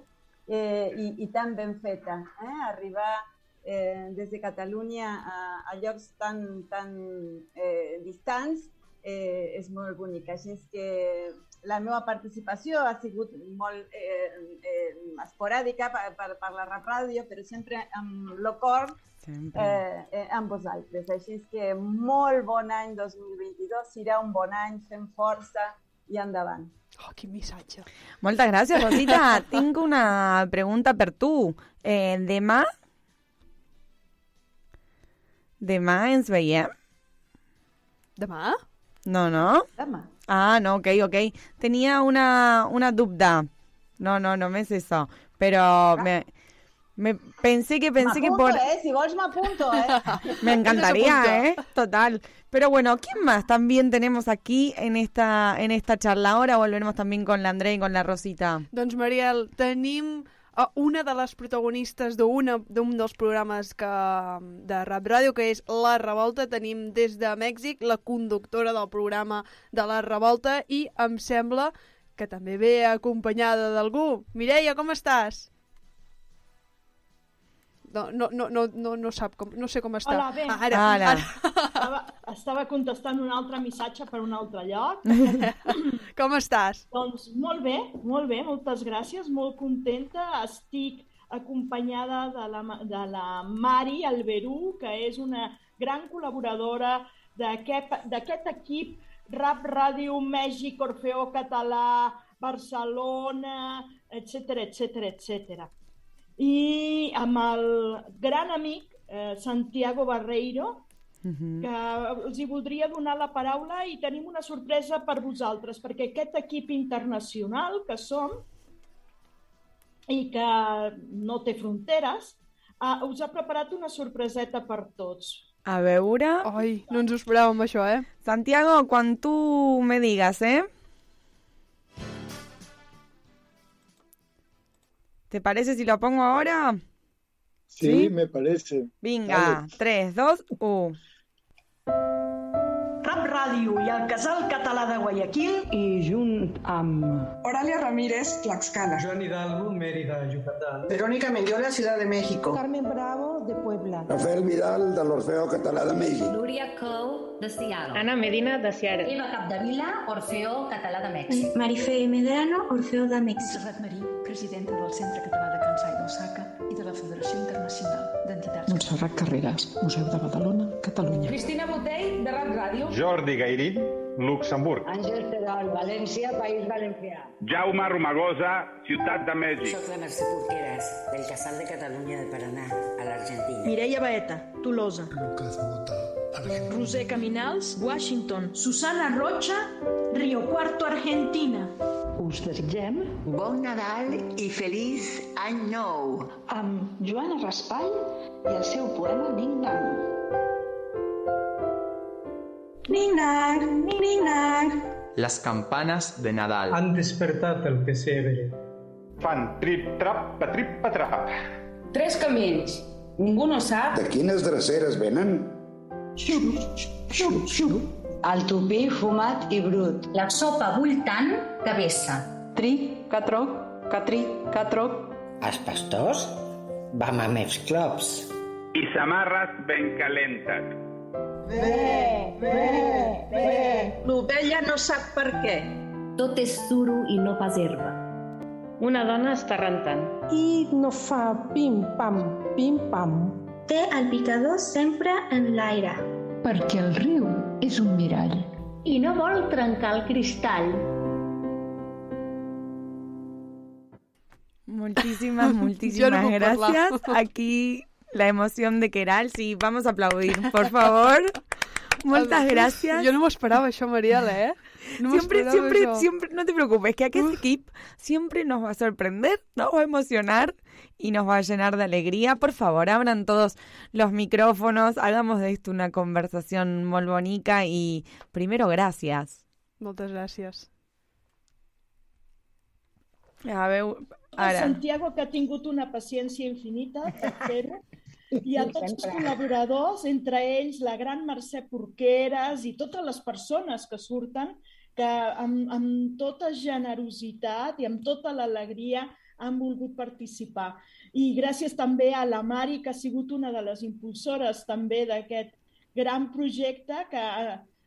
eh, i, i tan ben feta. Eh? Arribar eh, des de Catalunya a, a llocs tan, tan eh, distants eh, és molt bonic. Així és que la meva participació ha sigut molt eh, eh, esporàdica per, per, per la Rap Ràdio, però sempre amb el cor Sempre. eh, eh, amb vosaltres. Així és que molt bon any 2022, serà un bon any, fem força i endavant. Oh, quin missatge. Moltes gràcies, Rosita. Tinc una pregunta per tu. Eh, demà... Demà ens veiem? Demà? No, no? Ah, no, ok, ok. Tenía una, una dubda. No, no, no me es eso. Pero me, me pensé que pensé que por... eh? Si vols m'apunto, eh? Me encantaría. ¿eh? Total. Pero bueno, ¿quién más también tenemos aquí en esta, en esta charla? Ahora volveremos también con la Andrea y con la Rosita. Doncs, Mariel, tenim una de les protagonistes d'un dels programes que, de Rap Ràdio, que és La Revolta. Tenim des de Mèxic la conductora del programa de La Revolta i em sembla que també ve acompanyada d'algú. Mireia, com estàs? No, no, no, no, no, no sap com, no sé com està. Hola, bé. Ah, Ara, Ara. ara. Estava, estava contestant un altre missatge per un altre lloc. Com estàs? Doncs molt bé, molt bé, moltes gràcies, molt contenta. Estic acompanyada de la, de la Mari Alberú, que és una gran col·laboradora d'aquest d'aquest equip Rap Ràdio Mèxic, Orfeo Català, Barcelona, etc etc etc. I amb el gran amic eh, Santiago Barreiro, que els hi voldria donar la paraula i tenim una sorpresa per vosaltres, perquè aquest equip internacional que som i que no té fronteres, uh, us ha preparat una sorpreseta per tots. A veure... Ai, no ens ho esperàvem, això, eh? Santiago, quan tu me digas, ¿eh? ¿Te parece si lo pongo ahora? Sí, ¿Sí? me parece. Vinga, 3, 2, 1. Ràdio i el Casal Català de Guayaquil i junt amb... Oralia Ramírez, Tlaxcala. Joan Hidalgo, Mérida, Yucatán. Verónica Mendiola, Ciudad de México. Carmen Bravo, de Puebla. Rafael Vidal, de l'Orfeo Català de Mèxic. Núria Cou, de Seattle. Ana Medina, de Seattle. Eva Capdevila, Orfeo Català de Mèxic. Marifé Medrano, Orfeo de Mèxic. Serrat Marí, presidenta del Centre Català de Kansai d'Osaka i de la Federació Internacional d'Entitats. Montserrat Carreras, Museu de Badalona, Catalunya. Cristina Botell, de Rap Ràdio. Jordi Gairín, Luxemburg. Àngel Terol, València, País Valencià. Jaume Romagosa, Ciutat de Mèxic. Soc la Mercè Porqueras, del Casal de Catalunya de Paraná, a l'Argentina. Mireia Baeta, Tolosa. Lucas Bota, Roser Caminals, Washington. Susana Rocha, Río Cuarto, Argentina. us desitgem Bon Nadal i feliç any nou. amb Joana Raspall i el seu poema Ning Nang. Nang. Las campanas de Nadal. Han despertat el pessebre. Fan trip-trap, patrip-patrap. Tres camins. Ningú no sap. De quines dreceres venen? El tupí fumat i brut. La sopa bull tant que vessa. Tric, catroc, catric, catroc. Els pastors? Vam amb els clubs. I samarres ben calentes. Bé, bé, bé. L'ovella no sap per què. Tot és duro i no pas herba. Una dona està rentant. I no fa pim-pam, pim-pam. Té el picador sempre en l'aire. Perquè el riu és un mirall. I no vol trencar el cristall. Puedo gracias. hablar. Aquí la emoción de Keral. Sí, vamos a aplaudir, por favor. Muchas gracias. Jo no m'ho esperava, això, Mariela, eh? No siempre, siempre, siempre, no te preocupes, que aquel equipo siempre nos va a sorprender, nos va a emocionar y nos va a llenar de alegría. Por favor, abran todos los micrófonos, hagamos de esto una conversación muy bonita y primero gracias. Moltes gràcies. A. Santiago, que ha tingut una paciència infinita per fer-ho, i a tots els col·laboradors, entre ells la gran Mercè Porqueres i totes les persones que surten, que amb, amb tota generositat i amb tota l'alegria han volgut participar. I gràcies també a la Mari, que ha sigut una de les impulsores també d'aquest gran projecte que,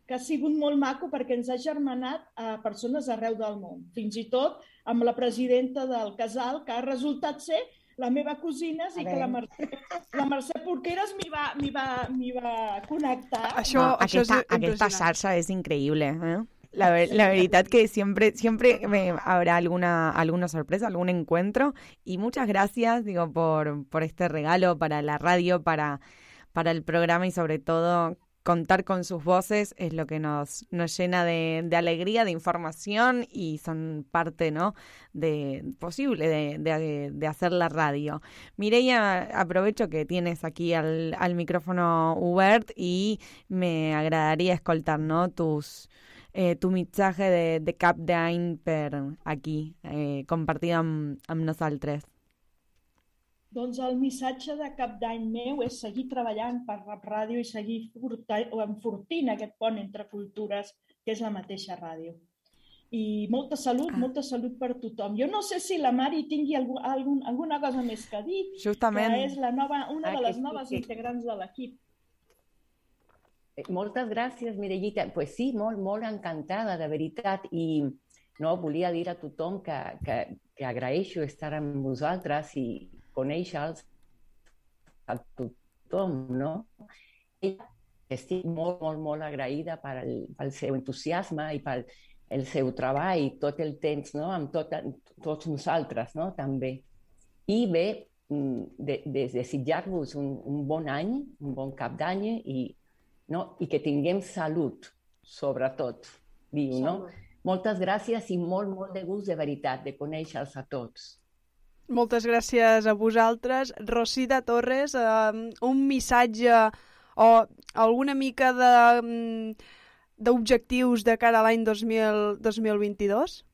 que ha sigut molt maco perquè ens ha germanat a persones arreu del món. Fins i tot amb la presidenta del casal, que ha resultat ser la meva cosina, i que la Mercè, la Mercè Porqueres m'hi va, m'hi va, m'hi va connectar. Això, No, això és aquesta. ¿eh? La, ver- la verdad que siempre, siempre eh, habrá alguna, alguna sorpresa, algún encuentro. Y muchas gracias, digo, por, por este regalo para la radio, para, para el programa y sobre todo contar con sus voces es lo que nos, nos llena de, de alegría, de información y son parte, ¿no? De posible de, de, de hacer la radio. Mireia, aprovecho que tienes aquí al, al micrófono Hubert y me agradaría escoltar, ¿no? Tus, eh, tu mensaje de, de cap d'any per aquí, eh, compartido amb, amb nosaltres. Doncs el missatge de cap d'any meu és seguir treballant per Rap Ràdio i seguir furta- o enfortint aquest pont entre cultures, que és la mateixa ràdio. I molta salut, molta salut per tothom. Jo no sé si la Mari tingui algú, algun, alguna cosa més que dir, Justament. que és la nova, una Ah, de que les sí, noves que- integrants de l'equip. Eh, Moltes gràcies, Mireillita. pues sí, molt, molt encantada, de veritat. I no, volia dir a tothom que, que, que agraeixo estar amb vosaltres i conèixer-los a tothom, no? I estic molt, molt, molt agraïda pel, pel seu entusiasme i pel el seu treball tot el temps, no? Amb tot, tots nosaltres, no? També. I bé, mm, de, de desitjar-vos un, un bon any, un bon cap d'any i, no? i que tinguem salut, sobretot, diu, no? Moltes gràcies i molt, molt de gust, de veritat, de conèixer-los a tots. Moltes gràcies a vosaltres. Rosida Torres, eh, un missatge o alguna mica de mm, d'objectius de cara a l'any 2000 2022?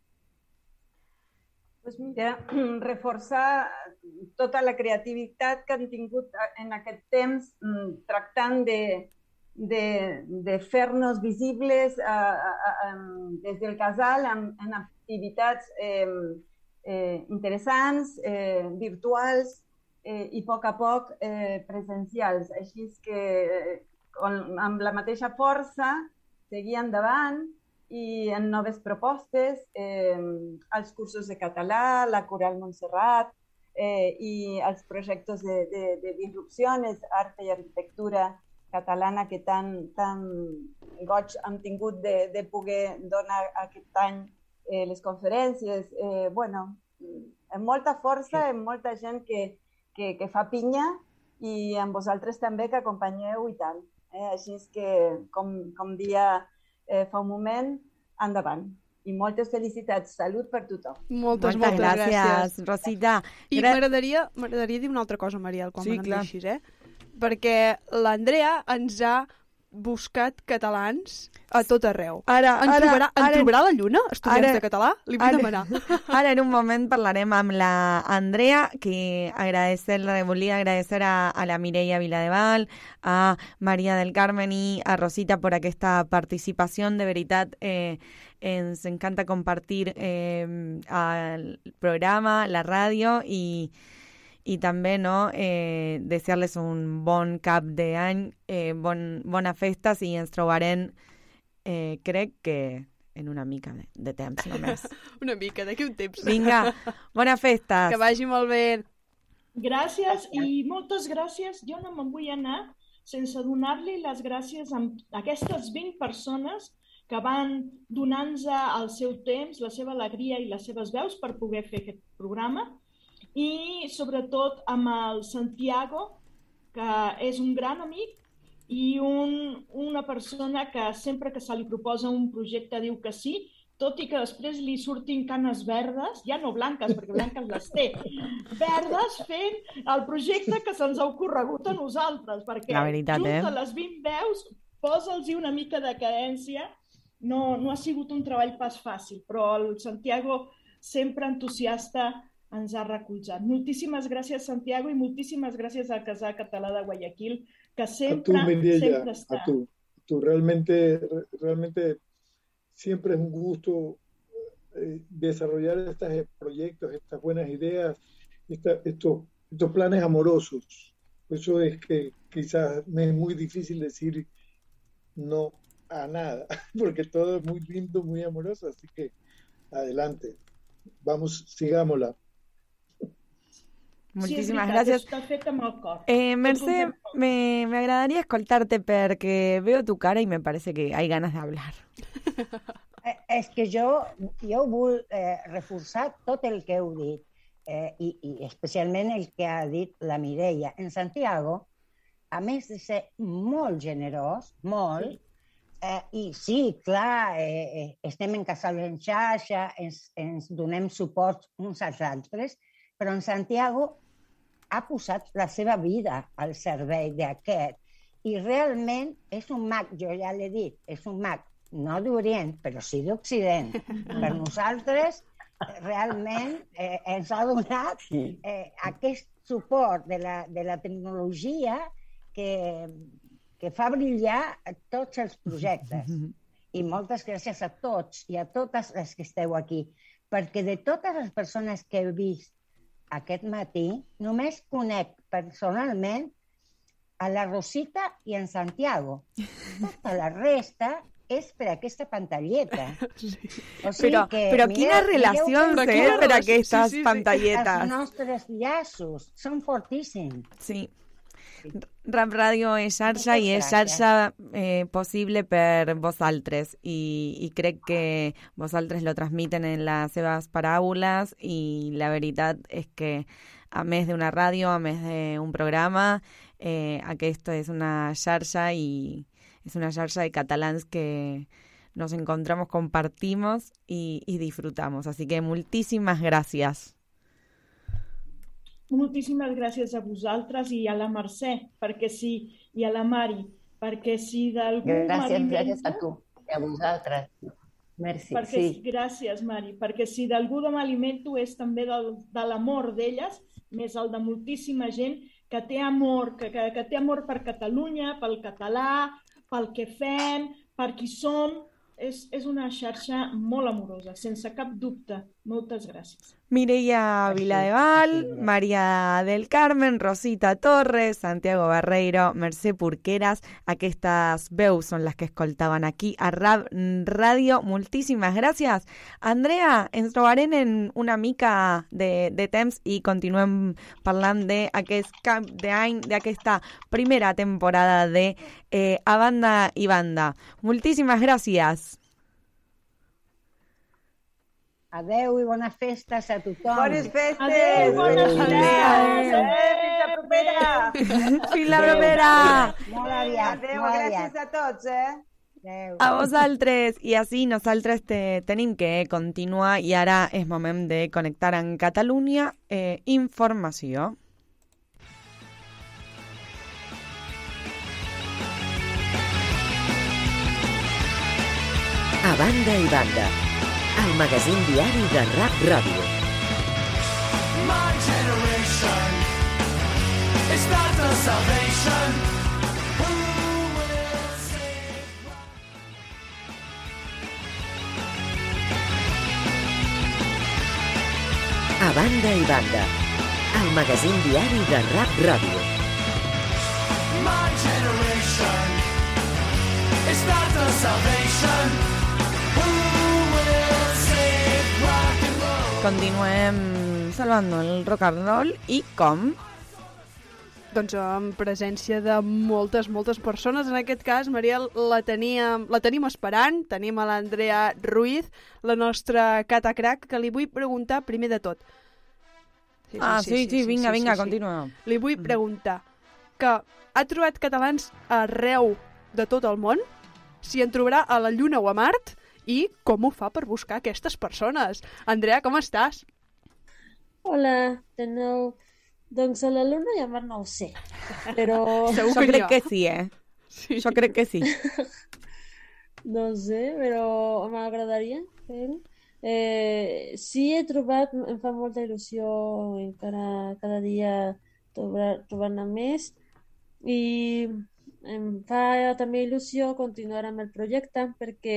Pues mira, reforçar tota la creativitat que han tingut en aquest temps mm, tractant de, de, de fer-nos visibles a, a, a, des del casal en, en activitats eh, eh, interessants, eh, virtuals eh, i a poc a poc eh, presencials. Així és que eh, con, amb la mateixa força seguir endavant i en noves propostes, eh, els cursos de català, la Coral Montserrat eh, i els projectes de, de, de disrupcions, art i arquitectura catalana que tan, tan goig hem tingut de, de poder donar aquest any eh, les conferències. Eh, bueno, amb molta força, amb molta gent que, que, que fa pinya i amb vosaltres també que acompanyeu i tant. Eh? Així és que, com, com dia eh, fa un moment, endavant. i moltes felicitats. Salut per tothom. Moltes, Moltes moltes gràcies, gràcies. Rosita. I Gra- m'agradaria m'agradaria dir una altra cosa, Mariel, quan Sí, me clar. deixis, eh? Perquè l'Andrea ens ha buscat catalans a tot arreu. Ara, en ara, trobarà, en ara- trobarà la lluna, estudiants ara- de català? Li vull ara- demanar. Ara en un moment parlarem amb la Andrea, que agradecer-le, volia agradecer a, a la Mireia Viladeval, a Maria del Carmen i a Rosita por aquesta participació. De veritat, eh, ens encanta compartir eh, el programa, la ràdio i, i també no, eh, desear-les un bon cap d'any, eh, bon, bones festes i ens trobarem, eh, crec que en una mica de, de temps només. Una mica, d'aquí un temps. Vinga, bones festes. Que vagi molt bé. Gràcies i moltes gràcies. Jo no me'n vull anar sense donar-li les gràcies a aquestes 20 persones que van donant-nos el seu temps, la seva alegria i les seves veus per poder fer aquest programa i sobretot amb el Santiago, que és un gran amic i un, una persona que sempre que se li proposa un projecte diu que sí, tot i que després li surtin canes verdes, ja no blanques, perquè blanques les té, verdes fent el projecte que se'ns ha ocorregut a nosaltres, perquè La veritat, junt eh? a les 20 veus, posa'ls una mica de cadència, no, no ha sigut un treball pas fàcil, però el Santiago, sempre entusiasta, ens ha recolzat. Moltíssimes gràcies, Santiago, i moltíssimes gràcies al Casal Català de Guayaquil, que A sempre, Mireia, sempre està. a tú. Tú realmente, re- realmente siempre es un gusto eh, desarrollar estos eh, proyectos, estas buenas ideas, esta- estos, estos planes amorosos. Eso es que quizás me es muy difícil decir no a nada, porque todo es muy lindo, muy amoroso, así que adelante, vamos, sigámosla. Moltíssimes sí, és veritat, gràcies. Està fet amb el cor. Eh, Mercè, me, me agradaría escoltarte porque veo tu cara y me parece que hay ganas de hablar. Eh, És que jo, jo vull eh, reforçar tot el que heu dit, eh, i, i especialment el que ha dit la Mireia. En Santiago, a més de ser molt generós, molt, eh, i sí, clar, eh, eh, estem en casal en xarxa, ens, ens donem suport uns als altres, però en Santiago ha posat la seva vida al servei d'aquest i realment és un mag, jo ja l'he dit, és un mag no d'Orient, però sí d'Occident. Per nosaltres, realment, eh, ens ha donat eh, aquest suport de la, de la tecnologia que, que fa brillar tots els projectes. I moltes gràcies a tots i a totes les que esteu aquí, perquè de totes les persones que he vist aquest matí, només conec personalment a la Rosita i en Santiago. Tota la resta és per aquesta pantalleta. O Però- però quina relació mireu té que- per aquestes Sí, sí, sí. pantalletes? Els nostres llaços són fortíssims. Sí. Rap Ràdio és xarxa i és gràcies. xarxa eh, possible per vosaltres i, i crec que vosaltres lo transmiten en les seves paraules i la veritat és que a més d'una ràdio, a més d'un programa, eh, aquesta és una xarxa i es una xarxa de catalans que nos encontramos, compartimos y, y disfrutamos. Así que muchísimas gracias. Moltíssimes gràcies a vosaltres i a la Mercè, perquè sí, i a la Mari, perquè si d'algú Gràcies, gràcies a tu i a vosaltres. Merci, Perquè, sí. Gràcies, Mari, perquè si d'algú de m'alimento és també del, de l'amor d'elles, més el de moltíssima gent que té amor, que, que, que té amor per Catalunya, pel català, pel que fem, per qui som. És, és una xarxa molt amorosa, sense cap dubte. Moltes gràcies. Mireia Viladeval, María del Carmen, Rosita Torres, Santiago Barreiro, Mercè Porqueras, aquestes veus són les que escoltaven aquí a Rab Ràdio. Moltíssimes gràcies. Andrea, ens trobarem en una mica de, de temps i continuem parlant d'aquest cap d'any, d'aquesta primera temporada de eh, A Banda i Banda. Moltíssimes gràcies. Adeu i bones festes a tothom. Bones festes! Adéu, bones festes! adéu, fins la propera! Fins la propera! Molt aviat, Adéu, molt gràcies aviat. a tots, eh? A vosaltres, i així nosaltres te, tenim que continuar i ara és moment de connectar amb Catalunya. Eh, informació. A banda i banda, el magazín diari de Rap Ràdio. My generation is not the salvation. A banda i banda, el magazín diari de Rap Ràdio. my generation is not the salvation? Continuem salvant el rock and roll i com? Doncs en presència de moltes, moltes persones. En aquest cas, Mariel, la, teníem, la tenim esperant. Tenim a l'Andrea Ruiz, la nostra catacrac, que li vull preguntar primer de tot. Ah, sí, sí, vinga, vinga, continua. Li vull preguntar que ha trobat catalans arreu de tot el món, si en trobarà a la Lluna o a Mart, i com ho fa per buscar aquestes persones. Andrea, com estàs? Hola, de nou. Doncs a la Luna Mart no ho sé, però... jo crec que sí, eh? Sí. Jo crec que sí. No sé, però m'agradaria fer-ho. Eh, sí, he trobat, em fa molta il·lusió encara cada dia trobar- trobar-ne més i em fa també il·lusió continuar amb el projecte perquè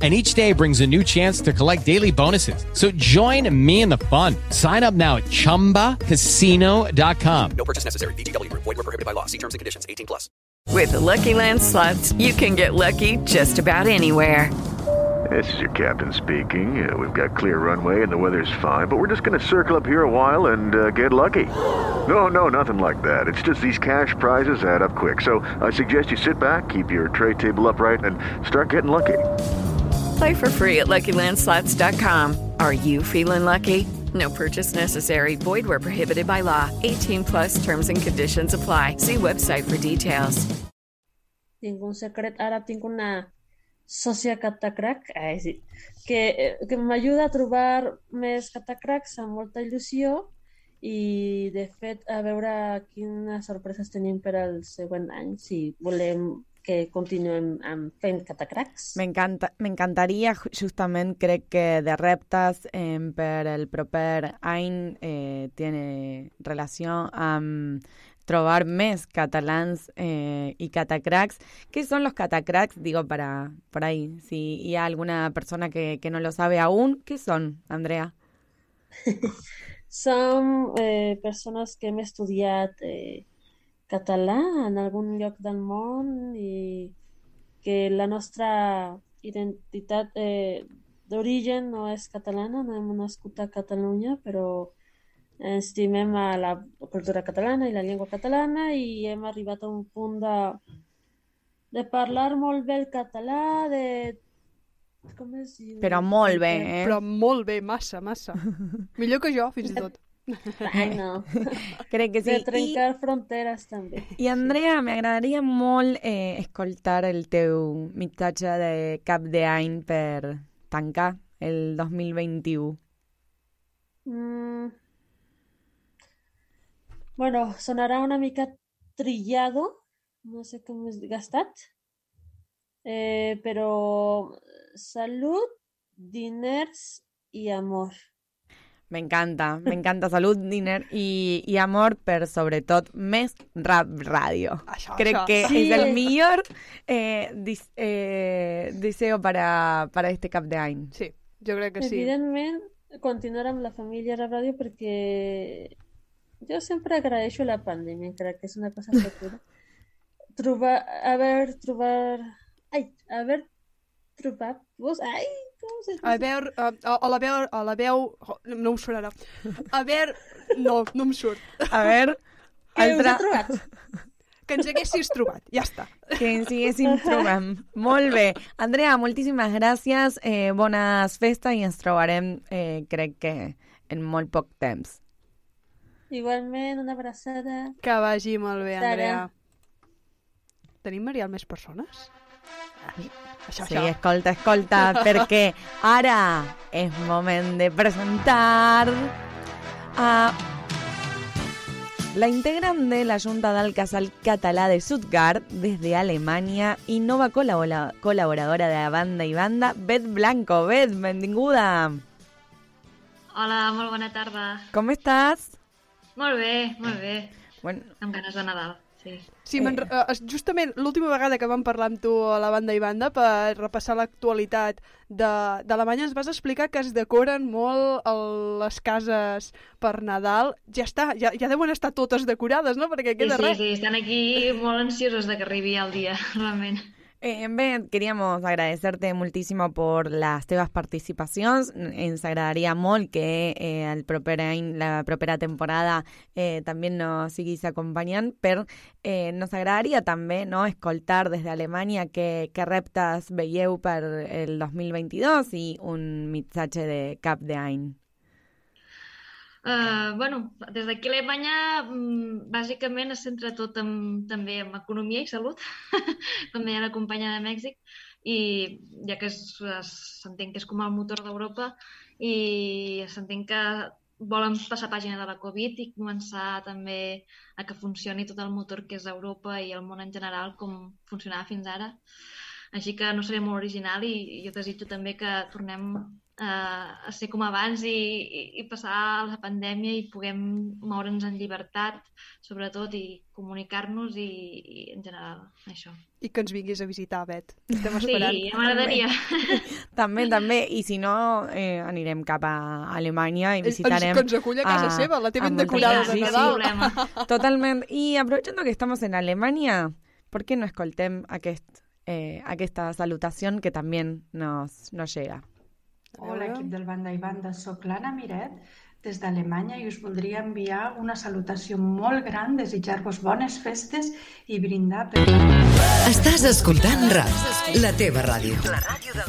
And each day brings a new chance to collect daily bonuses. So join me in the fun. Sign up now at chumbacasino.com. No purchase necessary. VGW Group. Void were prohibited by law. See terms and conditions. 18 plus. With the Lucky Land slots, you can get lucky just about anywhere. This is your captain speaking. Uh, we've got clear runway and the weather's fine, but we're just going to circle up here a while and uh, get lucky. No, no, nothing like that. It's just these cash prizes add up quick. So I suggest you sit back, keep your tray table upright, and start getting lucky. Play for free at LuckyLandSlots.com. Are you feeling lucky? No purchase necessary. Void where prohibited by law. 18 plus terms and conditions apply. See website for details. tinc un secret, ara tinc una sòcia catacrac, eh, sí, que, eh, que m'ajuda a trobar més catacracs amb molta il·lusió i, de fet, a veure quines sorpreses tenim per al següent any, si volem que continuem amb fent catacracs. M'encanta- M'encantaria, ju- justament crec que de reptes eh, per el proper any eh, tiene relació amb trobar més catalans eh, y catacracks. ¿Qué son los catacracks? Digo, para por ahí, si hay alguna persona que, que no lo sabe aún, ¿qué son, Andrea? Som eh, persones que hem estudiat eh, català en algun lloc del món i que la nostra identitat eh, d'origen no és catalana, no hem nascut a Catalunya, però estimem a la cultura catalana i la llengua catalana i hem arribat a un punt de, de parlar molt bé el català, de... Com es diu? Però molt bé, eh? Però molt bé, massa, massa. Millor que jo, fins i tot. Ai, no. Crec que sí. De trencar fronteres també. I Andrea, m'agradaria molt eh, escoltar el teu missatge de cap d'any per tancar el 2021. Mm. Bueno, sonarà una mica trillado, no sé com és gastat, eh, però salut, diners i amor. M'encanta, m'encanta salut, diner i, i amor, per sobretot més rap ràdio. Això, Crec això. que Sí. és el millor eh, dis, eh, deseo para, para este cap d'any. Sí, jo crec que sí. Evidentment, continuar amb la família Rap Ràdio perquè jo sempre agraeixo la pandèmia, encara que és una cosa futura. trobar, haver, trobar... Ai, haver trobat vos... Ai, diu? A veure, a, a, a la veu, a la veu, oh, no em surt ara. A veure, no, no em surt. A veure, Que us Altra- he trobat? Que ens haguessis trobat, ja està. Que ens diguéssim trobem. Molt bé. Andrea, moltíssimes gràcies, eh, bones festes i ens trobarem, eh, crec que en molt poc temps. Igualment, una abraçada. Que vagi molt bé, Sara. Andrea. Tenim, Marial, més persones? Sí, escolta, escolta, perquè ara és moment de presentar a la integrante de la Junta del Casal Català de Stuttgart desde Alemania y nova colabora- colaboradora de la banda y banda, Beth Blanco. Beth, benvinguda. Hola, molt bona tarda. Com estàs? Molt bé, molt bé. Bueno. Amb ganes de Nadal, sí. Sí, eh. justament l'última vegada que vam parlar amb tu a la banda i banda per repassar l'actualitat de- d'Alemanya ens vas explicar que es decoren molt el, les cases per Nadal. Ja està, ja, ja deuen estar totes decorades, no? Perquè Sí, queda sí, res. sí, estan aquí molt ansiosos de que arribi el dia, realment. Eh, Beth, queríamos agradecerte muchísimo por las teves participacions. Ens agradaria molt que eh, la propera temporada eh, nos siguis acompanyant, però eh, nos agradaria també no, escoltar des d'Alemanya què, què reptes veieu per el 2022 i un missatge de cap d'any. Uh, bueno, des d'aquí a Alemanya mm, bàsicament es centra tot en, també en economia i salut, com deia la companya de Mèxic, i ja que s'entén que és com el motor d'Europa i s'entén que volen passar pàgina de la Covid i començar també a que funcioni tot el motor que és Europa i el món en general com funcionava fins ara. Així que no seré molt original i, jo desitjo també que tornem a ser com abans i, i, i passar la pandèmia i puguem moure'ns en llibertat, sobretot, i comunicar-nos i, i en general, això. I que ens vinguis a visitar, Bet. Estem Sí, esperant. ja m'agradaria. També, també, i si no, eh, anirem cap a Alemanya i Ens- visitarem... que ens acull a casa seva, la té ben decorada de sí, Nadal. Sí, totalment. I aprovechando que estamos en Alemania, ¿por qué no escoltem aquest, eh, aquesta salutació que també nos, nos llega? Hola, equip del Banda i Banda. Soc l'Anna Miret, des d'Alemanya, i us voldria enviar una salutació molt gran, desitjar-vos bones festes i brindar per... Estàs escoltant RAP, la teva ràdio.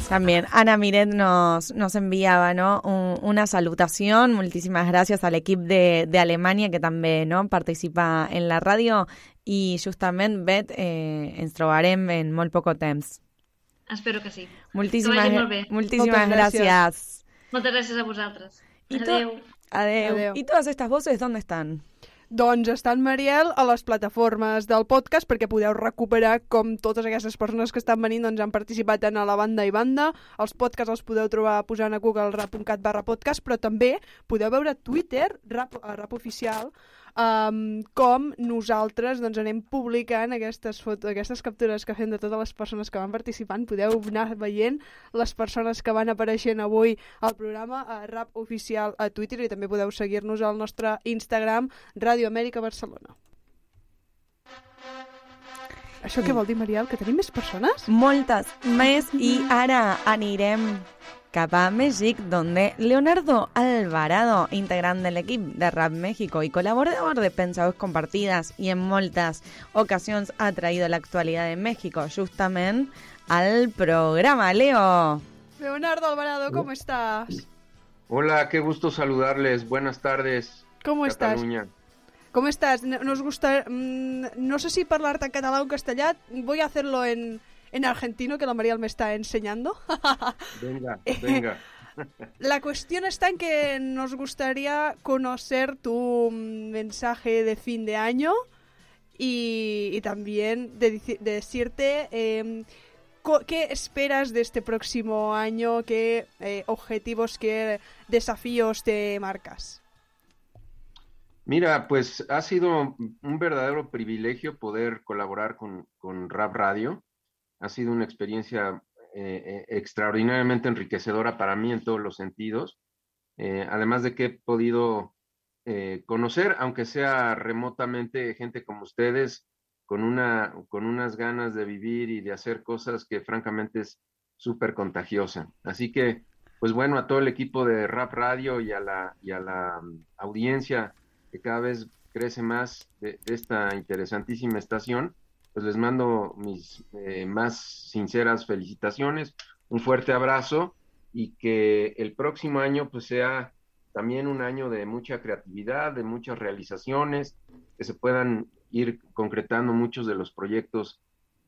También Ana Miret nos, nos enviaba ¿no? Un- una salutación. Muchísimas gracias al equipo de, de Alemania que también ¿no? participa en la radio. Y justamente, Bet, eh, ens trobarem en molt poco temps. Espero que sí. Moltíssimes, que molt bé. moltíssimes gràcies. Moltes gràcies a vosaltres. I Adéu. Adeu. Adeu. ¿Y todas estas voces dónde están? Doncs estan, Mariel, a les plataformes del podcast perquè podeu recuperar com totes aquestes persones que estan venint doncs, han participat en a la banda i banda. Els podcasts els podeu trobar posant a google rap.cat barra podcast, però també podeu veure Twitter, rap, a rap oficial, um, com nosaltres doncs, anem publicant aquestes, fotos, aquestes captures que fem de totes les persones que van participant. Podeu anar veient les persones que van apareixent avui al programa a rap oficial a Twitter i també podeu seguir-nos al nostre Instagram, Ràdio Amèrica Barcelona. Això què vol dir, Mariel? Que tenim més persones? Moltes més i ara anirem cap a Méxic, donde Leonardo Alvarado, integrant de l'equip de Rap México y colaborador de Pensados Compartidas y en moltes ocasions ha traído la actualidad de México justament al programa. Leo, Leonardo Alvarado, ¿cómo estás? Hola, qué gusto saludarles. Buenas tardes. ¿Cómo estás? ¿Cómo estás? No- Nos gusta... mm, no sé si parlare en catalán o en castellà. Voy a hacerlo en, en argentino, que la Mariel me está enseñando. Venga, venga. La cuestión está en que nos gustaría conocer tu mm, mensaje de fin de año y, y también de, decirte em, qué esperas de este próximo año, qué eh, objetivos, qué desafíos te marcas. Mira, pues ha sido un verdadero privilegio poder colaborar con, con Rap Radio. Ha sido una experiencia eh, eh, extraordinariamente enriquecedora para mí en todos los sentidos. Eh, además de que he podido conocer, aunque sea remotamente, gente como ustedes, con, una, con unas ganas de vivir y de hacer cosas que francamente es súper contagiosa. Así que, pues bueno, a todo el equipo de Rap Radio y a la, y a la mm, audiencia que cada vez crece más de esta interesantísima estación, pues les mando mis eh, más sinceras felicitaciones, un fuerte abrazo y que el próximo año pues sea también un año de mucha creatividad, de muchas realizaciones, que se puedan ir concretando muchos de los proyectos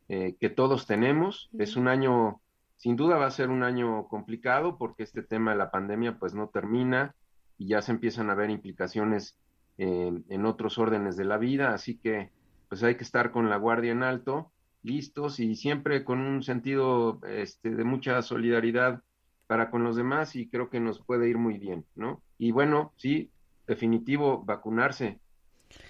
eh, que todos tenemos. Es un año, sin duda va a ser un año complicado porque este tema de la pandemia pues no termina y ya se empiezan a ver implicaciones en, en otros órdenes de la vida, así que pues hay que estar con la guardia en alto, listos y siempre con un sentido este, de mucha solidaridad para con los demás y creo que nos puede ir muy bien, ¿no? Y bueno, sí, definitivo, vacunarse.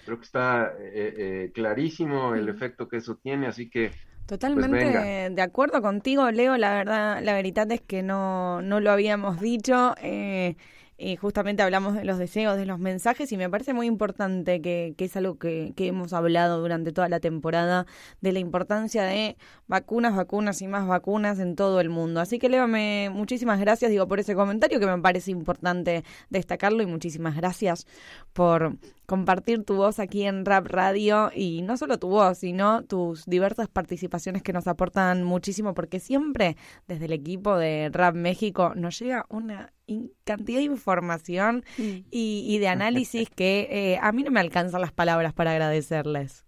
Creo que está eh, eh, clarísimo el efecto que eso tiene, así que pues Totalmente de acuerdo contigo, Leo. La verdad, la verdad es que no, no lo habíamos dicho. Eh, y justamente hablamos de los deseos, de los mensajes, y me parece muy importante que, que es algo que, que hemos hablado durante toda la temporada, de la importancia de vacunas, vacunas y más vacunas en todo el mundo. Así que, Leo, me, muchísimas gracias, digo, por ese comentario que me parece importante destacarlo, y muchísimas gracias por compartir tu voz aquí en Rap Radio y no solo tu voz, sino tus diversas participaciones que nos aportan muchísimo porque siempre desde el equipo de Rap México nos llega una cantidad de información y, y de análisis que eh, a mí no me alcanzan las palabras para agradecerles.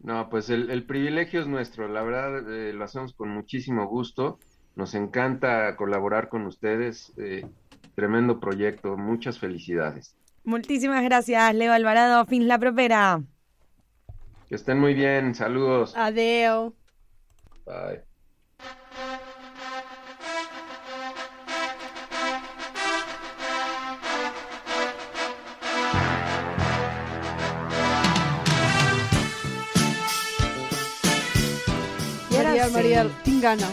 No, pues el, el privilegio es nuestro, la verdad eh, lo hacemos con muchísimo gusto, nos encanta colaborar con ustedes, eh, tremendo proyecto, muchas felicidades. Muchísimas gracias, Leo Alvarado. Fins la propera. Que estén muy bien, saludos. Adeu. Bye. Mariel, sí. Mariel, tinc gana.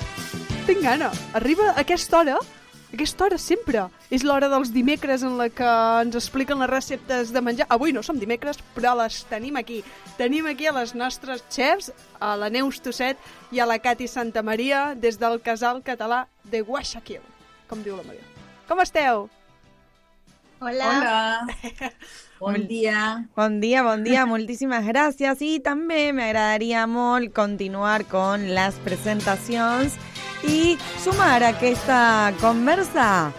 Tinc gana. Arriba a aquesta hora, a aquesta hora sempre. És l'hora dels dimecres en la que ens expliquen les receptes de menjar. Avui no som dimecres, però les tenim aquí. Tenim aquí a les nostres chefs, a la Neus Tosset i a la Cati Santa Maria, des del casal català de Guayaquil, com diu la Maria. Com esteu? Hola. Bon dia. Bon dia, bon dia, moltíssimes gràcies i també m'agradaria molt continuar con les presentacions i sumar a aquesta conversa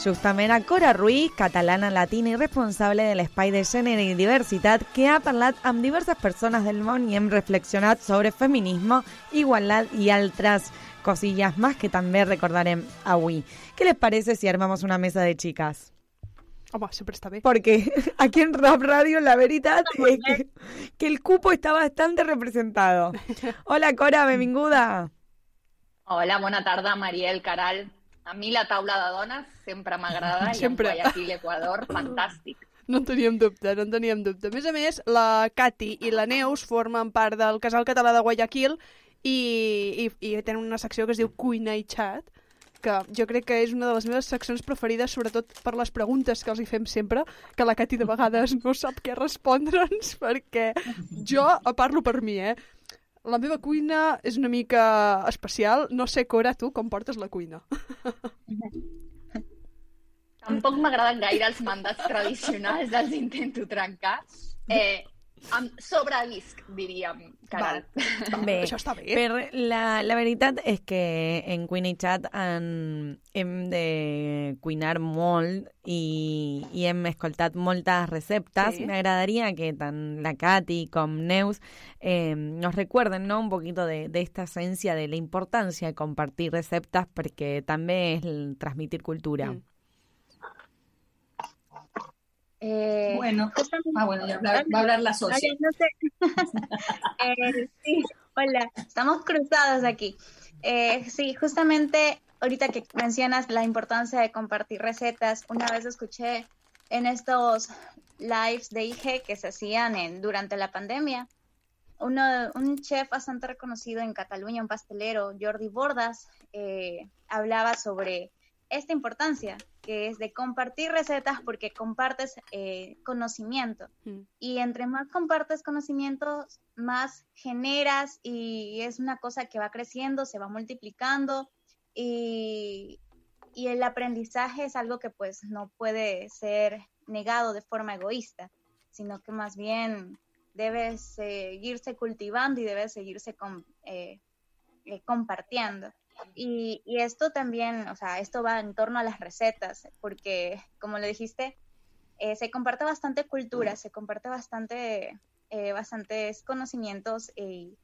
justament a Cora Ruiz, catalana latina i responsable de l'Espai de Gènere i Diversitat, que ha parlat amb diverses persones del món i hem reflexionat sobre feminisme, igualtat i altres cosillas más que també recordarem avui. ¿Qué les parece si armamos una mesa de chicas? Home, sempre està bé. Porque aquí en Rap Radio la verdad es que, que el cupo está bastante representado. Hola Cora, benvinguda. Hola, bona tarda, Mariel, Caral. A mi la taula de dones sempre m'agrada i en Sempre. Guayaquil, Equador, fantàstic. No en teníem dubte, no en teníem dubte. A més a més, la Cati i la Neus formen part del Casal Català de Guayaquil i, i, i tenen una secció que es diu Cuina i Chat, que jo crec que és una de les meves seccions preferides, sobretot per les preguntes que els hi fem sempre, que la Cati de vegades no sap què respondre'ns, perquè jo parlo per mi, eh? La meva cuina és una mica especial. No sé, Cora, tu com portes la cuina? Tampoc m'agraden gaire els mandats tradicionals, els intento trencar. Eh, em sobrevisc, diríem, Caral. Bé, però la, la veritat és que en Cuina i Chat en, hem de cuinar molt i, i hem escoltat moltes receptes. Sí. M'agradaria que tant la Katy com Neus eh, nos recuerden ¿no? un poquito de, de esta esencia de la importancia de compartir receptas porque també és el transmitir cultura. Mm. Eh, Bueno, ah, bueno, ya hablar- va a hablar la socia. Ay, no sé. Eh, sí, hola, estamos cruzados aquí. Eh, sí, justamente ahorita que mencionas la importancia de compartir recetas, una vez escuché en estos lives de IG que se hacían en, durante la pandemia, uno, un chef bastante reconocido en Cataluña, un pastelero, Jordi Bordas, eh, hablaba sobre esta importancia, que es de compartir recetas porque compartes eh, conocimiento. Y entre más compartes conocimientos, más generas y es una cosa que va creciendo, se va multiplicando y, y el aprendizaje es algo que pues no puede ser negado de forma egoísta. sino que más bien debe seguirse cultivando y debe seguirse eh, eh, compartiendo. Y, y esto también, o sea, esto va en torno a las recetas, porque como lo dijiste, eh, se comparte bastante cultura, se comparte bastante, eh, bastantes conocimientos y,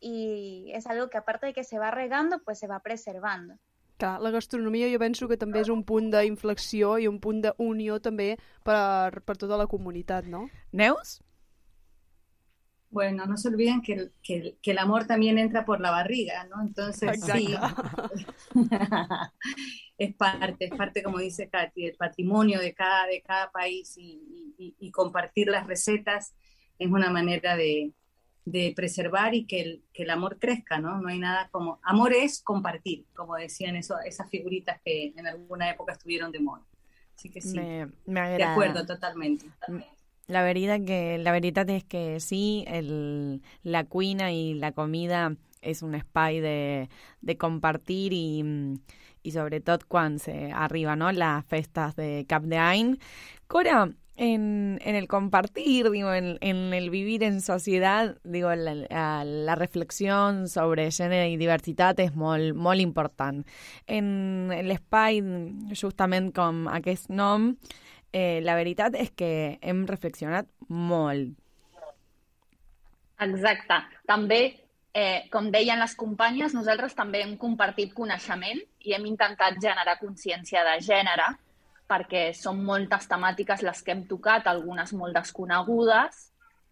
y es algo que aparte de que se va regando, pues se va preservando. Clar, la gastronomia jo penso que també és un punt d'inflexió i un punt d'unió també per, per tota la comunitat, no? Neus? Bueno, no se olviden que el, que, el- que el amor también entra por la barriga, ¿no? Entonces, sí, es parte, es parte, como dice Katy, el patrimonio de cada, de cada país y, y- y compartir las recetas es una manera de, de preservar y que el, que el amor crezca, ¿no? No hay nada como... Amor es compartir, como decían eso, esas figuritas que en alguna época estuvieron de moda. Así que sí, Me, me de acuerdo, totalmente. La veritat que la veritat és que sí, el, la cuina i la comida és un espai de, de compartir i, i sobretot quan se arriba no las festas de Cap d'Any. Cora, en, el compartir, digo, en, el vivir en sociedad, digo, la, reflexión sobre gènere i diversitat és molt, molt important. En l'espai, justament com aquest nom, eh, la veritat és que hem reflexionat molt. Exacte. També, eh, com deien les companyes, nosaltres també hem compartit coneixement i hem intentat generar consciència de gènere perquè són moltes temàtiques les que hem tocat, algunes molt desconegudes,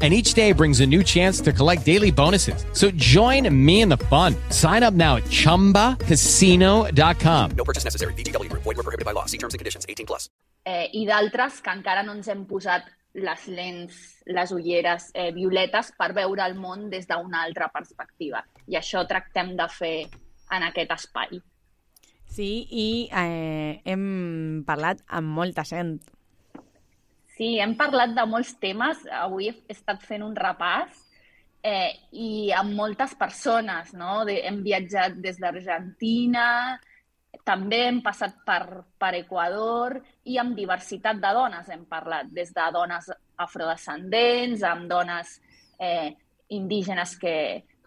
And each day brings a new chance to collect daily bonuses. So join me in the fun. Sign up now at chumbacasino.com. No purchase necessary. VGW Group. Void were prohibited by law. See terms and conditions. 18 plus. eh, i d'altres que encara no ens hem posat les lents, les ulleres eh, violetes per veure el món des d'una altra perspectiva. I això tractem de fer en aquest espai. Sí, i eh, hem parlat amb molta gent. Sí, hem parlat de molts temes. Avui he estat fent un repàs eh, i amb moltes persones, no? De, hem viatjat des d'Argentina, també hem passat per, per Equador i amb diversitat de dones hem parlat, des de dones afrodescendents, amb dones eh, indígenes que,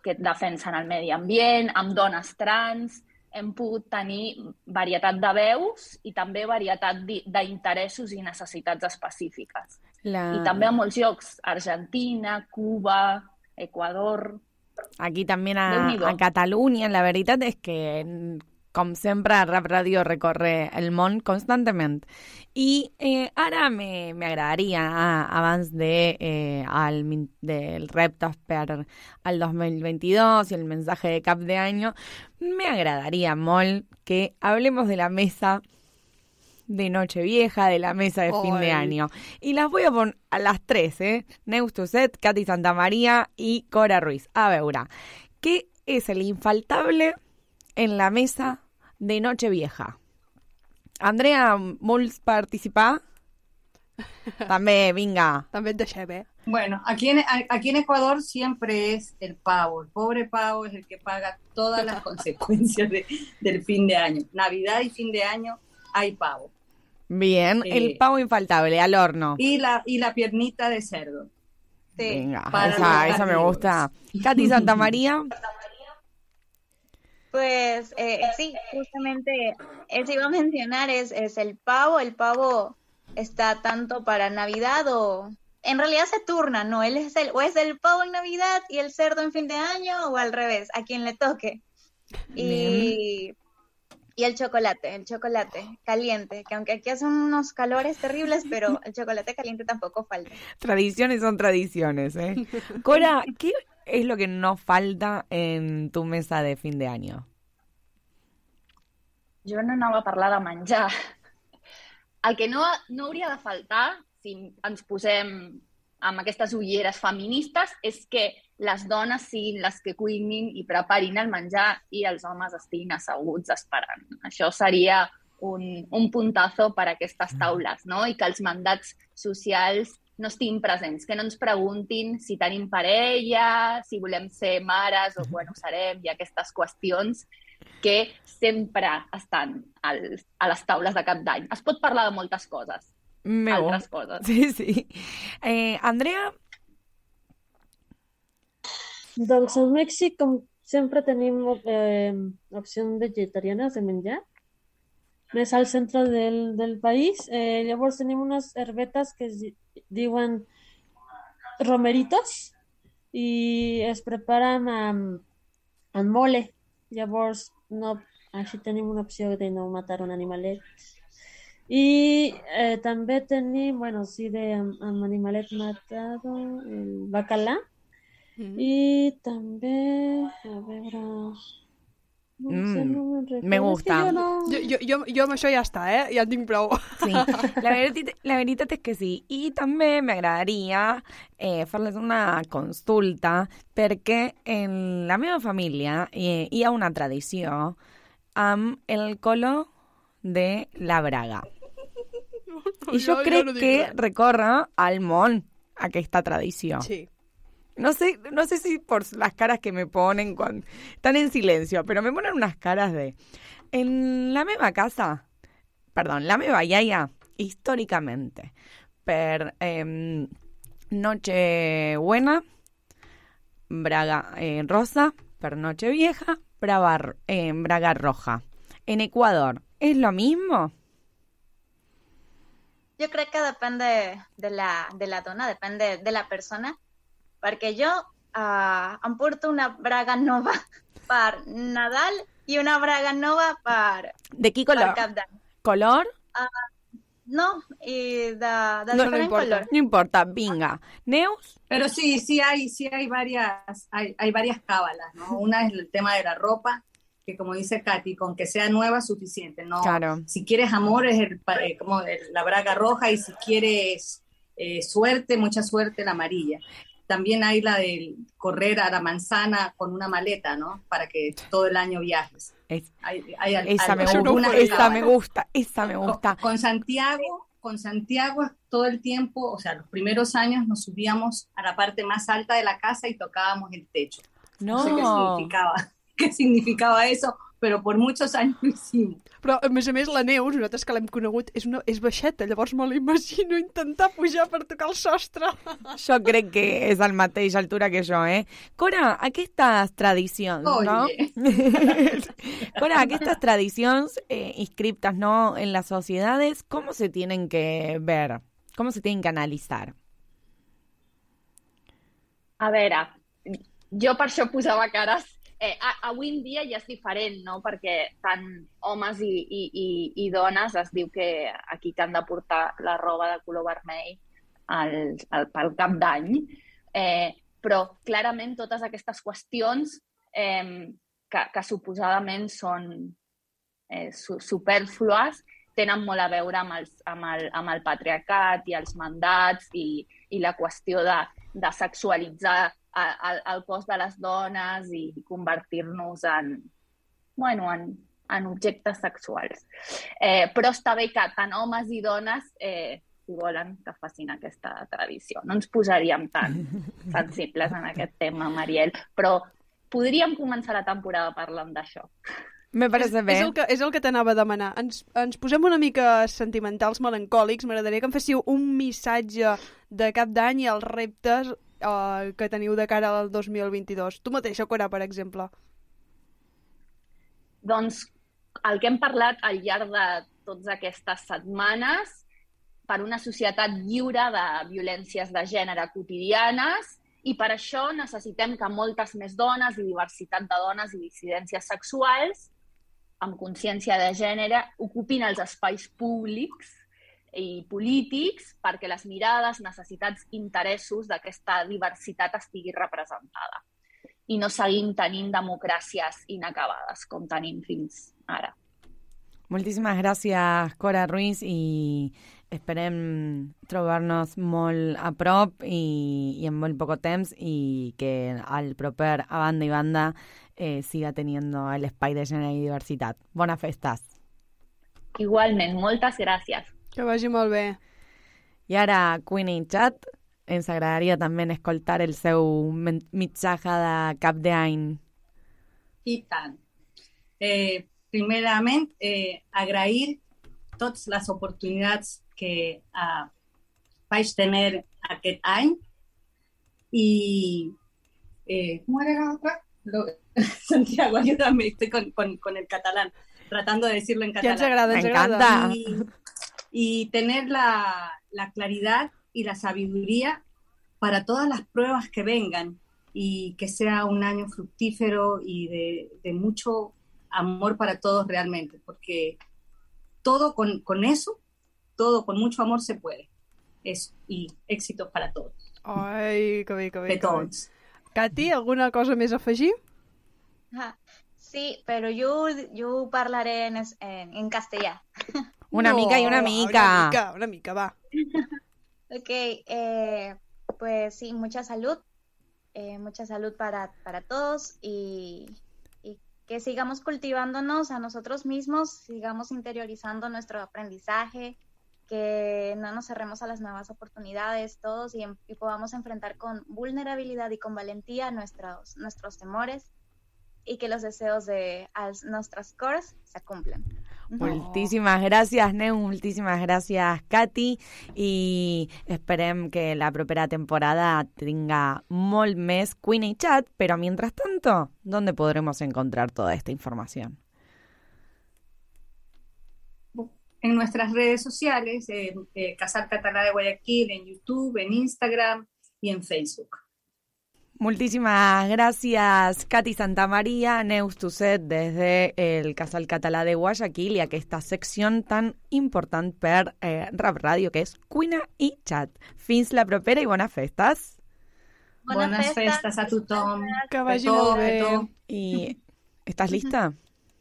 que defensen el medi ambient, amb dones trans, hem pogut tenir varietat de veus i també varietat di- d'interessos i necessitats específiques. La... I també a molts llocs, Argentina, Cuba, Equador... Aquí també a, a Catalunya, la veritat és que, com sempre, Rap Radio recorre el món constantment. I eh, ara me, me agradaria, ah, abans de, eh, del reptes per al 2022 y el mensaje de cap de año, me agradaría, Mol, que hablemos de la mesa de Nochevieja, de la mesa de fin de año. Y las voy a poner a las tres, ¿eh? Neus Tuset, Katy Santamaría y Cora Ruiz. A veure, ¿qué es el infaltable en la mesa de Nochevieja? Andrea, vols participar? També, vinga. També et deixem, eh? Bueno, aquí en, aquí en Ecuador siempre es el pavo. El pobre pavo es el que paga todas las consecuencias de- del fin de año. Navidad y fin de año hay pavo. Bien, Eh, el pavo infaltable, al horno. Y la, y la piernita de cerdo. Venga, para esa, esa me gusta. Katy Santamaría. Pues eh, sí, justamente eso iba a mencionar, es, es el pavo. El pavo está tanto para Navidad o... En realidad se turna, ¿no? Él es el, o es el pavo en Navidad y el cerdo en fin de año o al revés, a quien le toque. Y, y el chocolate, el chocolate caliente, que aunque aquí hacen unos calores terribles, pero el chocolate caliente tampoco falta. Tradiciones son tradiciones, ¿eh? Cora, ¿qué es lo que no falta en tu mesa de fin de año? Jo no anava a parlar de menjar. El que no, no hauria de faltar, si ens posem amb aquestes ulleres feministes, és que les dones siguin les que cuinin i preparin el menjar i els homes estiguin asseguts esperant. Això seria un, un puntazo per a aquestes taules, no? I que els mandats socials no estiguin presents, que no ens preguntin si tenim parella, si volem ser mares o bueno, serem, i aquestes qüestions que sempre estan al, a les taules de cap d'any. Es pot parlar de moltes coses, Meu. altres coses. Sí, sí. Eh, Andrea, Doncs a Mèxic, com sempre, tenim eh, opcions vegetarianes de menjar, més al centre del, del país. Eh, llavors tenim unes herbetes que es di- diuen romeritos i es preparen amb, amb mole. Llavors, no, així tenim una opció de no matar un animalet. I eh, també tenim, bueno, sí, de, amb, amb animalet matado, el bacalà, Mm. i també, a veure... No ho sé, Mm, me És que gusta. jo no... Jo, jo, jo, amb això ja està, eh? Ja en tinc prou. Sí, la veritat, la veritat és que sí. I també m'agradaria eh, fer-les una consulta perquè en la meva família eh, hi ha una tradició amb el color de la braga. I jo, jo crec no que res. recorre al món aquesta tradició. Sí. No sé, no sé si por las caras que me ponen cuando están en silencio, pero me ponen unas caras de... En la meva casa, perdón, la meva iaia, històricamente, per eh, Nochebuena, Braga eh, Rosa, per Nochevieja, Braga, eh, Braga Roja. En Ecuador, ¿es lo mismo? Jo crec que depèn de, la, de la dona, depèn de, de la persona, perquè jo uh, em porto una braga nova per Nadal i una braga nova per, ¿De qué per color? Cap d'Any. ¿Color? Uh, no, i de, de No, diferent color. No importa, venga. Neus, Pero sí, sí hay, sí hay varias, hay, hay varias cábalas, ¿no? Una es el tema de la ropa, que como dice Katy, con que sea nueva es suficiente, ¿no? Claro. Si quieres amor es el, eh, como el- la braga roja y si quieres eh, suerte, mucha suerte, la amarilla. También hay la del correr a la manzana con una maleta, ¿no? Para que todo el año viajes. Es- Hay, hay al- esa me gusta, esa me gusta, esa me gusta. Con Santiago, con Santiago todo el tiempo, o sea, los primeros años nos subíamos a la parte más alta de la casa y tocábamos el techo. No, sé qué No. significaba, qué significaba eso, pero por muchos años lo hicimos. Però, a més a més, la Neus, nosaltres que l'hem conegut, és, una, és baixeta, llavors me l'imagino intentar pujar per tocar el sostre. Jo crec que és al mateix altura que jo, eh? Cora, aquestes tradicions, no? Cora, aquestes tradicions eh, inscriptas, ¿no? En las sociedades, ¿cómo se tienen que ver? ¿Cómo se tienen que analizar? A veure, jo per això posava cares. Eh, a, avui en dia ja és diferent, no? Perquè tant homes i, i, i, i dones es diu que aquí que han de portar la roba de color vermell al, al, pel cap d'any. Eh, però clarament totes aquestes qüestions eh, que, que suposadament són eh, su, superflues tenen molt a veure amb, els, amb, el, amb el patriarcat i els mandats i, i la qüestió de, de sexualitzar el, el cos de les dones i convertir-nos en, bueno, en, en objectes sexuals. Eh, però està bé que tant homes i dones, eh, si volen, que facin aquesta tradició. No ens posaríem tan sensibles en aquest tema, Mariel, però podríem començar la temporada parlant d'això. Me parece és, bé. És el que, és el que t'anava a demanar. Ens, ens posem una mica sentimentals, melancòlics. M'agradaria que em féssiu un missatge de cap d'any i els reptes uh, que teniu de cara al 2022. Tu mateixa, Cora, per exemple. Doncs el que hem parlat al llarg de totes aquestes setmanes per una societat lliure de violències de gènere quotidianes i per això necessitem que moltes més dones i diversitat de dones i dissidències sexuals amb consciència de gènere ocupin els espais públics i polítics perquè les mirades, necessitats, interessos d'aquesta diversitat estigui representada i no seguim tenint democràcies inacabades com tenim fins ara. Moltíssimes gràcies, Cora Ruiz, i esperem trobar-nos molt a prop i, i en molt poco temps i que el proper a banda i banda eh, siga teniendo el espai de gènere i diversitat. Bones festes! Igualment, moltes gràcies. Que vagi molt bé. I ara, Queenie Chat, ens agradaria també escoltar el seu mitjatge de cap d'any. I tant. Eh, primerament, eh, agrair totes les oportunitats que eh, vaig tenir aquest any y eh, ¿cómo era la otra? Lo- Santiago, ayúdame, estoy con, con- con el catalán, tratando de decirlo en Ja catalán. ens agrada, ens Me agrada. encanta. Y, y tener la, la claridad y la sabiduría para todas las pruebas que vengan y que sea un año fructífero y de, de mucho amor para todos realmente, porque todo con, con eso, todo con mucho amor se puede. Eso, y éxitos para todos. Ai, que bé, que bé. Cati, alguna cosa més a afegir? Sí, pero yo, yo hablaré en, en, en castellano. Una mica i una No, mica. Una mica, una mica, va. Ok, eh, pues sí, mucha salud, eh, mucha salud para, para todos y, y que sigamos cultivándonos a nosotros mismos, sigamos interiorizando nuestro aprendizaje, que no nos cerremos a las nuevas oportunidades todos y, en- y podamos enfrentar con vulnerabilidad y con valentía nuestros, nuestros temores y que los deseos de nuestras cores se cumplan. Moltíssimes gràcies, Neu, moltíssimes gràcies, Cati, i esperem que la propera temporada tenga molt més Queen y Chat, pero mientras tanto, ¿dónde podremos encontrar toda esta información? En nuestras redes sociales, en eh, Casal Catalá de Guayaquil, en YouTube, en Instagram y en Facebook. Moltíssimes gràcies, Cati Santamaria, Neus Tusset, desde el Casal Català de Guayaquil i aquesta secció tan important per eh, Rap Ràdio, que és Cuina i Chat. Fins la propera i bones festes. Buenas festas a tothom. Que vagi Petó, molt bé. petó. I estàs lista?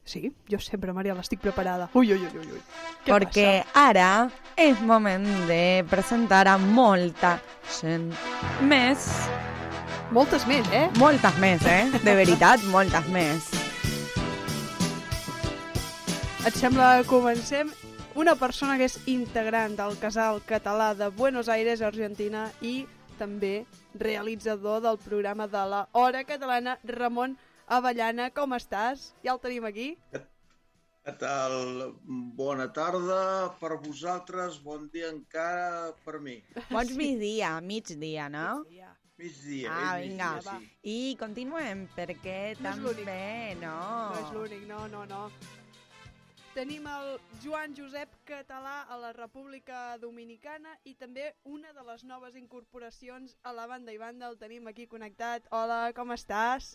Sí, jo sempre, Mariela, estic preparada. Ui, ui, ui, ui. ui. Què Perquè ara és moment de presentar a molta gent més. Moltes més, eh? Moltes més, eh? De veritat, moltes més. Et sembla que comencem? Una persona que és integrant del Casal Català de Buenos Aires, Argentina, i també realitzador del programa de la Hora Catalana, Ramon Avellana. Com estàs? Ja el tenim aquí. Què tal? Bona tarda per vosaltres, bon dia encara per mi. Bons migdia, migdia, no? Migdia, Ah, és vinga. migdia, sí. I continuem, perquè No també, no. No és l'únic, no, no, no. Tenim el Joan Josep Català a la República Dominicana i també una de les noves incorporacions a la banda i banda el tenim aquí connectat. Hola, com estàs?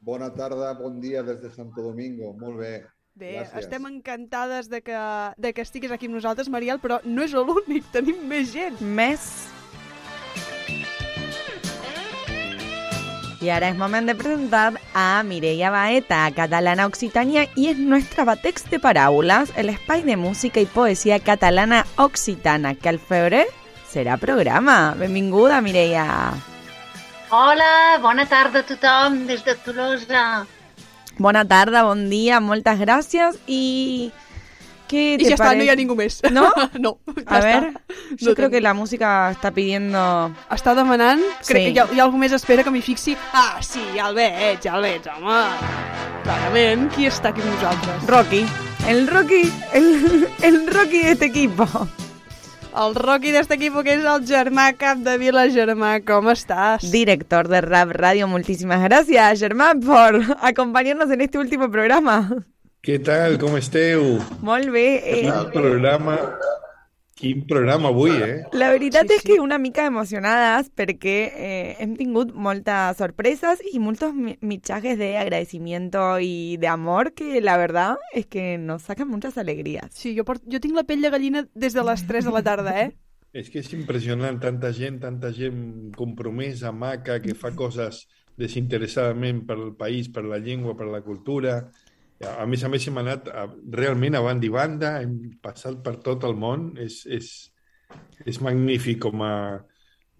Bona tarda, bon dia des de Santo Domingo. Molt bé. Bé, Gràcies. estem encantades de que, de que estiguis aquí amb nosaltres, Mariel, però no és l'únic, tenim més gent. Més. Y ahora es momento de presentar a Mireia Baeta, catalana Occitania, y es nuestra batex de parábolas, el espai de música y poesía catalana occitana, que al febrer serà programa. Benvinguda, Mireia. Hola, bona tarda a tothom des de Tolosa. Bona tarda, bon dia, moltes gràcies i... ¿Qué Y te ya está, no parece? hi ha ningú més. ¿No? no, A ja ver, està. yo No creo que la música está pidiendo... Està demanant? Crec Sí. que hi ha, hi ha algú més espera que m'hi fixi. Ah, sí, ja el veig, ja el veig, home. Clarament, qui està aquí amb nosaltres? Rocky. El Rocky, el, el Rocky de este equipo. El Rocky d'este equipo, que és el germà cap de Vila. Germà, com estàs? Director de Rap Radio, muchísimas gracias, Germán, por acompañarnos en este último programa. Què tal, com esteu? Molt bé. eh, Quin programa, quin programa avui, eh? La veritat és que una mica emocionades perquè eh, hem tingut moltes sorpreses y muchos mi- mensajes de agradecimiento y de amor que la verdad es que nos sacan muchas alegrías. Sí, jo, port... jo tinc la pell de gallina des de les 3 de la tarda, eh? És que és impressionant, tanta gent, tanta gent compromesa, maca, que fa coses desinteressadament per al país, per la llengua, per la cultura. A més a més, hem anat a, realment a banda i banda, hem passat per tot el món. És, és, és magnífic com a,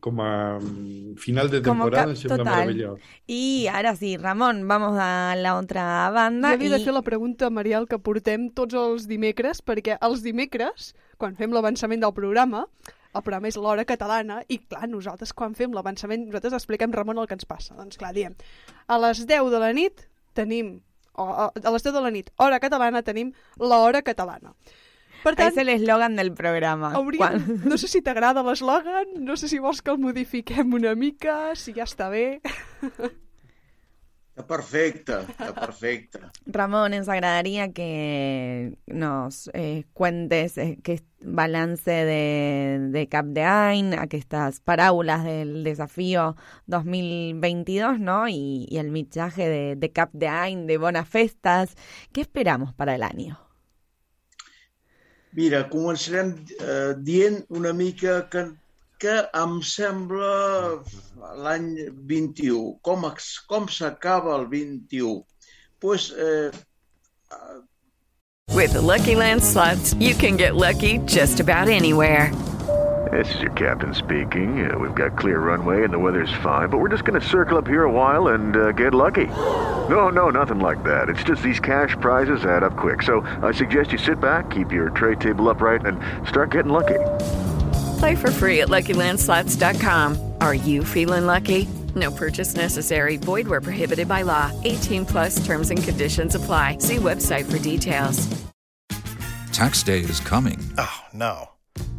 com a mm, final de temporada em sembla total. meravellós. Y ahora sí, Ramón, vamos a la otra banda. Jo havia de y- fer la pregunta, Mariel, que portem tots els dimecres, perquè els dimecres, quan fem l'avançament del programa, el programa és l'hora catalana, i clar, nosaltres quan fem l'avançament, nosaltres expliquem, Ramon, el que ens passa. Doncs clar, diem, a les 10 de la nit tenim, a a les 10 de la nit, hora catalana, tenim l'hora catalana. Per Ahí es el eslogan del programa. Hauríem, Quan- no sé si t'agrada l'eslògan, no sé si vols que el modifiquem una mica, si ja està bé. Està perfecte, està perfecte. Ramón, nos agradaría que nos eh, cuentes eh, qué balance de, de Cap de Ain, aquestes paraules del desafío 2022, ¿no? Y, y el mitjaje de, de Cap de Ain, de Bonas Festas. ¿Qué esperamos para el año? Mira, començarem eh, dient una mica que, que em sembla l'any 21. Com, ex- com s'acaba el 21? Pues, eh, With the Lucky Land slots, you can get lucky just about anywhere. This is your captain speaking. Uh, we've got clear runway and the weather's fine, but we're just going to circle up here a while and uh, get lucky. No, no, nothing like that. It's just these cash prizes add up quick. So I suggest you sit back, keep your tray table upright, and start getting lucky. Play for free at LuckyLandSlots.com. Are you feeling lucky? No purchase necessary. Void where prohibited by law. 18 plus terms and conditions apply. See website for details. Tax day is coming. Oh, no.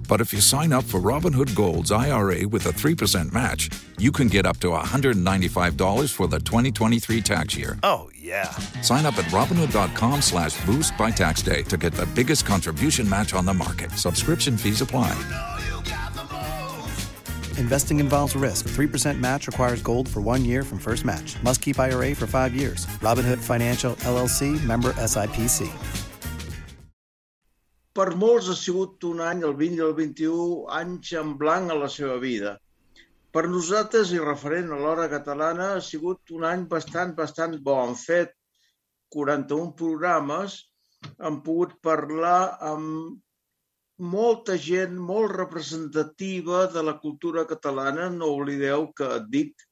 But if you sign up for Robinhood Gold's IRA with a 3% match, you can get up to $195 for the 2023 tax year. Oh, yeah. Sign up at Robinhood.com slash boost by tax day to get the biggest contribution match on the market. Subscription fees apply. Investing involves risk. 3% match requires gold for one year from first match. Must keep IRA for five years. Robinhood Financial LLC member SIPC. per molts ha sigut un any, el 20 i el 21, anys en blanc a la seva vida. Per nosaltres, i referent a l'hora catalana, ha sigut un any bastant, bastant bo. Han fet 41 programes, han pogut parlar amb molta gent molt representativa de la cultura catalana. No oblideu que dic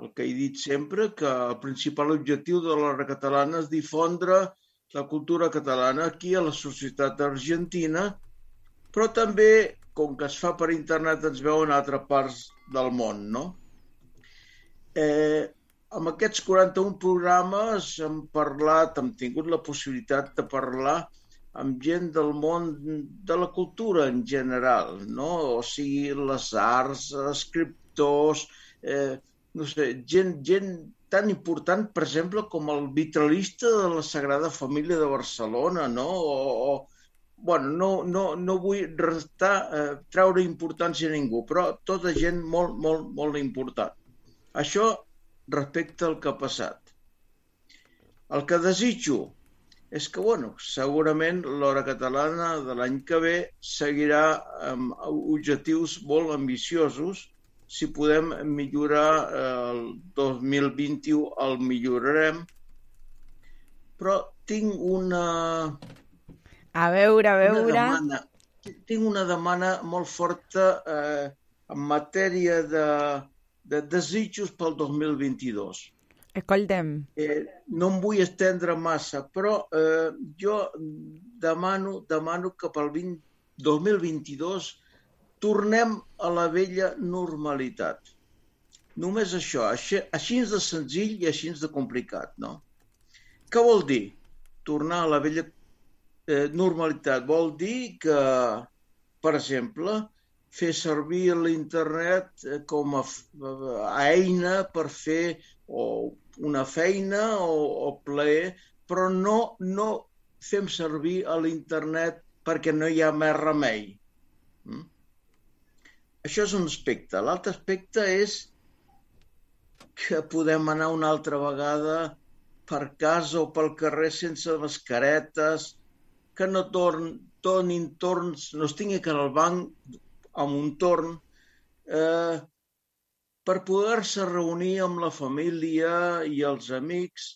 el que he dit sempre, que el principal objectiu de l'hora catalana és difondre la cultura catalana aquí a la societat argentina, però també, com que es fa per internet, ens veuen a altres parts del món, no? Eh, amb aquests 41 programes hem parlat, hem tingut la possibilitat de parlar amb gent del món de la cultura en general, no? O sigui, les arts, escriptors, eh, no sé, gent, gent tan important, per exemple, com el vitralista de la Sagrada Família de Barcelona, no? O, o bueno, no, no, no vull restar, eh, treure importància a ningú, però tota gent molt, molt, molt important. Això respecte al que ha passat. El que desitjo és que, bueno, segurament l'hora catalana de l'any que ve seguirà amb objectius molt ambiciosos. Si podem millorar eh, el 2021, el millorarem. Però tinc una, A veure, a una veure... demanda, tinc una demanda molt forta eh, en matèria de, de desitjos pel 2022. Escoltem. Eh, no em vull estendre massa, però eh, jo demano, demano que pel 20, 2022 tornem a la vella normalitat. Només això, així, així de senzill i així de complicat, no? Què vol dir? Tornar a la vella eh, normalitat vol dir que, per exemple, fer servir l'internet eh, com a, a eina per fer o una feina o, o plaer, però no, no fem servir a l'internet perquè no hi ha més remei. Mm? Això és un aspecte. L'altre aspecte és que podem anar una altra vegada per casa o pel carrer sense mascaretes, que no torn, tornin torns, no es tingui que anar al banc amb un torn, eh, per poder-se reunir amb la família i els amics,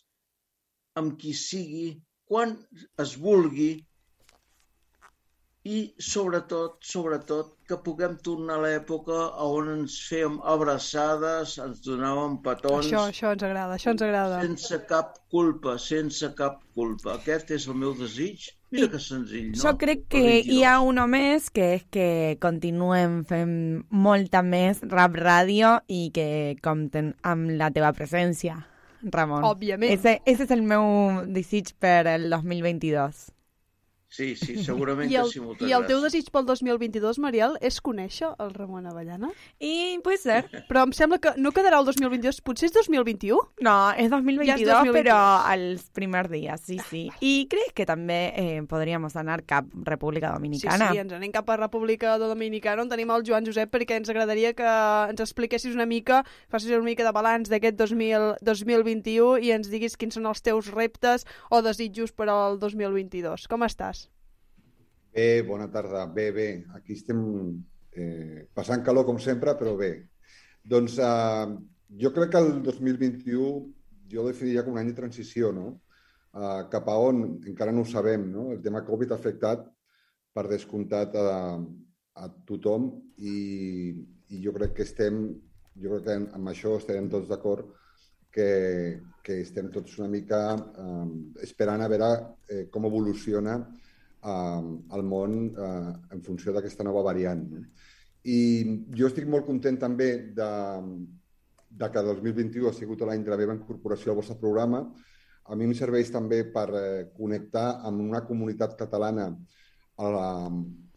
amb qui sigui, quan es vulgui, i sobretot, sobretot, que puguem tornar a l'època on ens fèiem abraçades, ens donàvem petons... Això, això ens agrada, això ens agrada. Sense cap culpa, sense cap culpa. Aquest és el meu desig. Mira que senzill, no? Jo crec que hi ha una més, que és que continuem fent molta més rap ràdio i que compten amb la teva presència, Ramon. Òbviament. Ese, ese és el meu desig per el 2022. Sí, sí, segurament I el, que sí, moltes I el teu desig pel 2022, Mariel, és conèixer el Ramon Avellana? I pot ser. Però em sembla que no quedarà el 2022, potser és 2021? No, és 2022, Ja és 2022. però als primers dies, sí, sí. I crec que també eh, podríem anar cap República Sí, Dominicana. sí, ens anem cap a República Dominicana on tenim el Joan Josep perquè ens agradaria que ens expliquessis una mica, facis una mica de balanç d'aquest 2000 2021 i ens diguis quins són els teus reptes o desitjos per al 2022. Com estàs? Bé, bona tarda. Bé, bé. Aquí estem eh, passant calor com sempre, però bé. Doncs eh, jo crec que el 2021 jo definiria com un any de transició, no? Eh, cap a on encara no ho sabem, no? El tema Covid ha afectat per descomptat a, a tothom i, i jo crec que estem, jo crec que amb això estarem tots d'acord que, que estem tots una mica eh, esperant a veure eh, com evoluciona el món eh, en funció d'aquesta nova variant. No? I jo estic molt content també de, de que 2021 ha sigut l'any de la meva incorporació al vostre programa. A mi em serveix també per eh, connectar amb una comunitat catalana a la,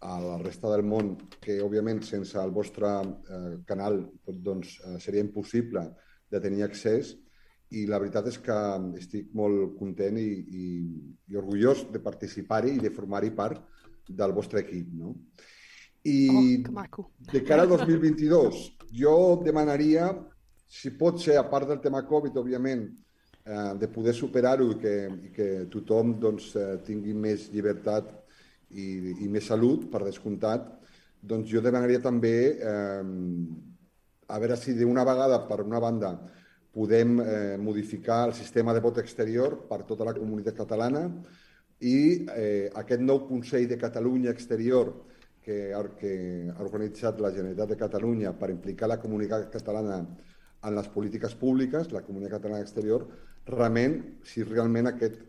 a la resta del món que, òbviament, sense el vostre eh, canal doncs, eh, seria impossible de tenir accés i la veritat és que estic molt content i, i, i orgullós de participar-hi i de formar-hi part del vostre equip. No? I Oh, de cara al 2022, jo demanaria, si pot ser, a part del tema Covid, òbviament, eh, de poder superar-ho i, que, i que tothom doncs, eh, tingui més llibertat i, i més salut, per descomptat, doncs jo demanaria també eh, a veure si d'una vegada, per una banda, podem eh, modificar el sistema de vot exterior per tota la comunitat catalana i eh, aquest nou Consell de Catalunya Exterior que, que ha organitzat la Generalitat de Catalunya per implicar la comunitat catalana en les polítiques públiques, la comunitat catalana exterior, realment, si realment aquest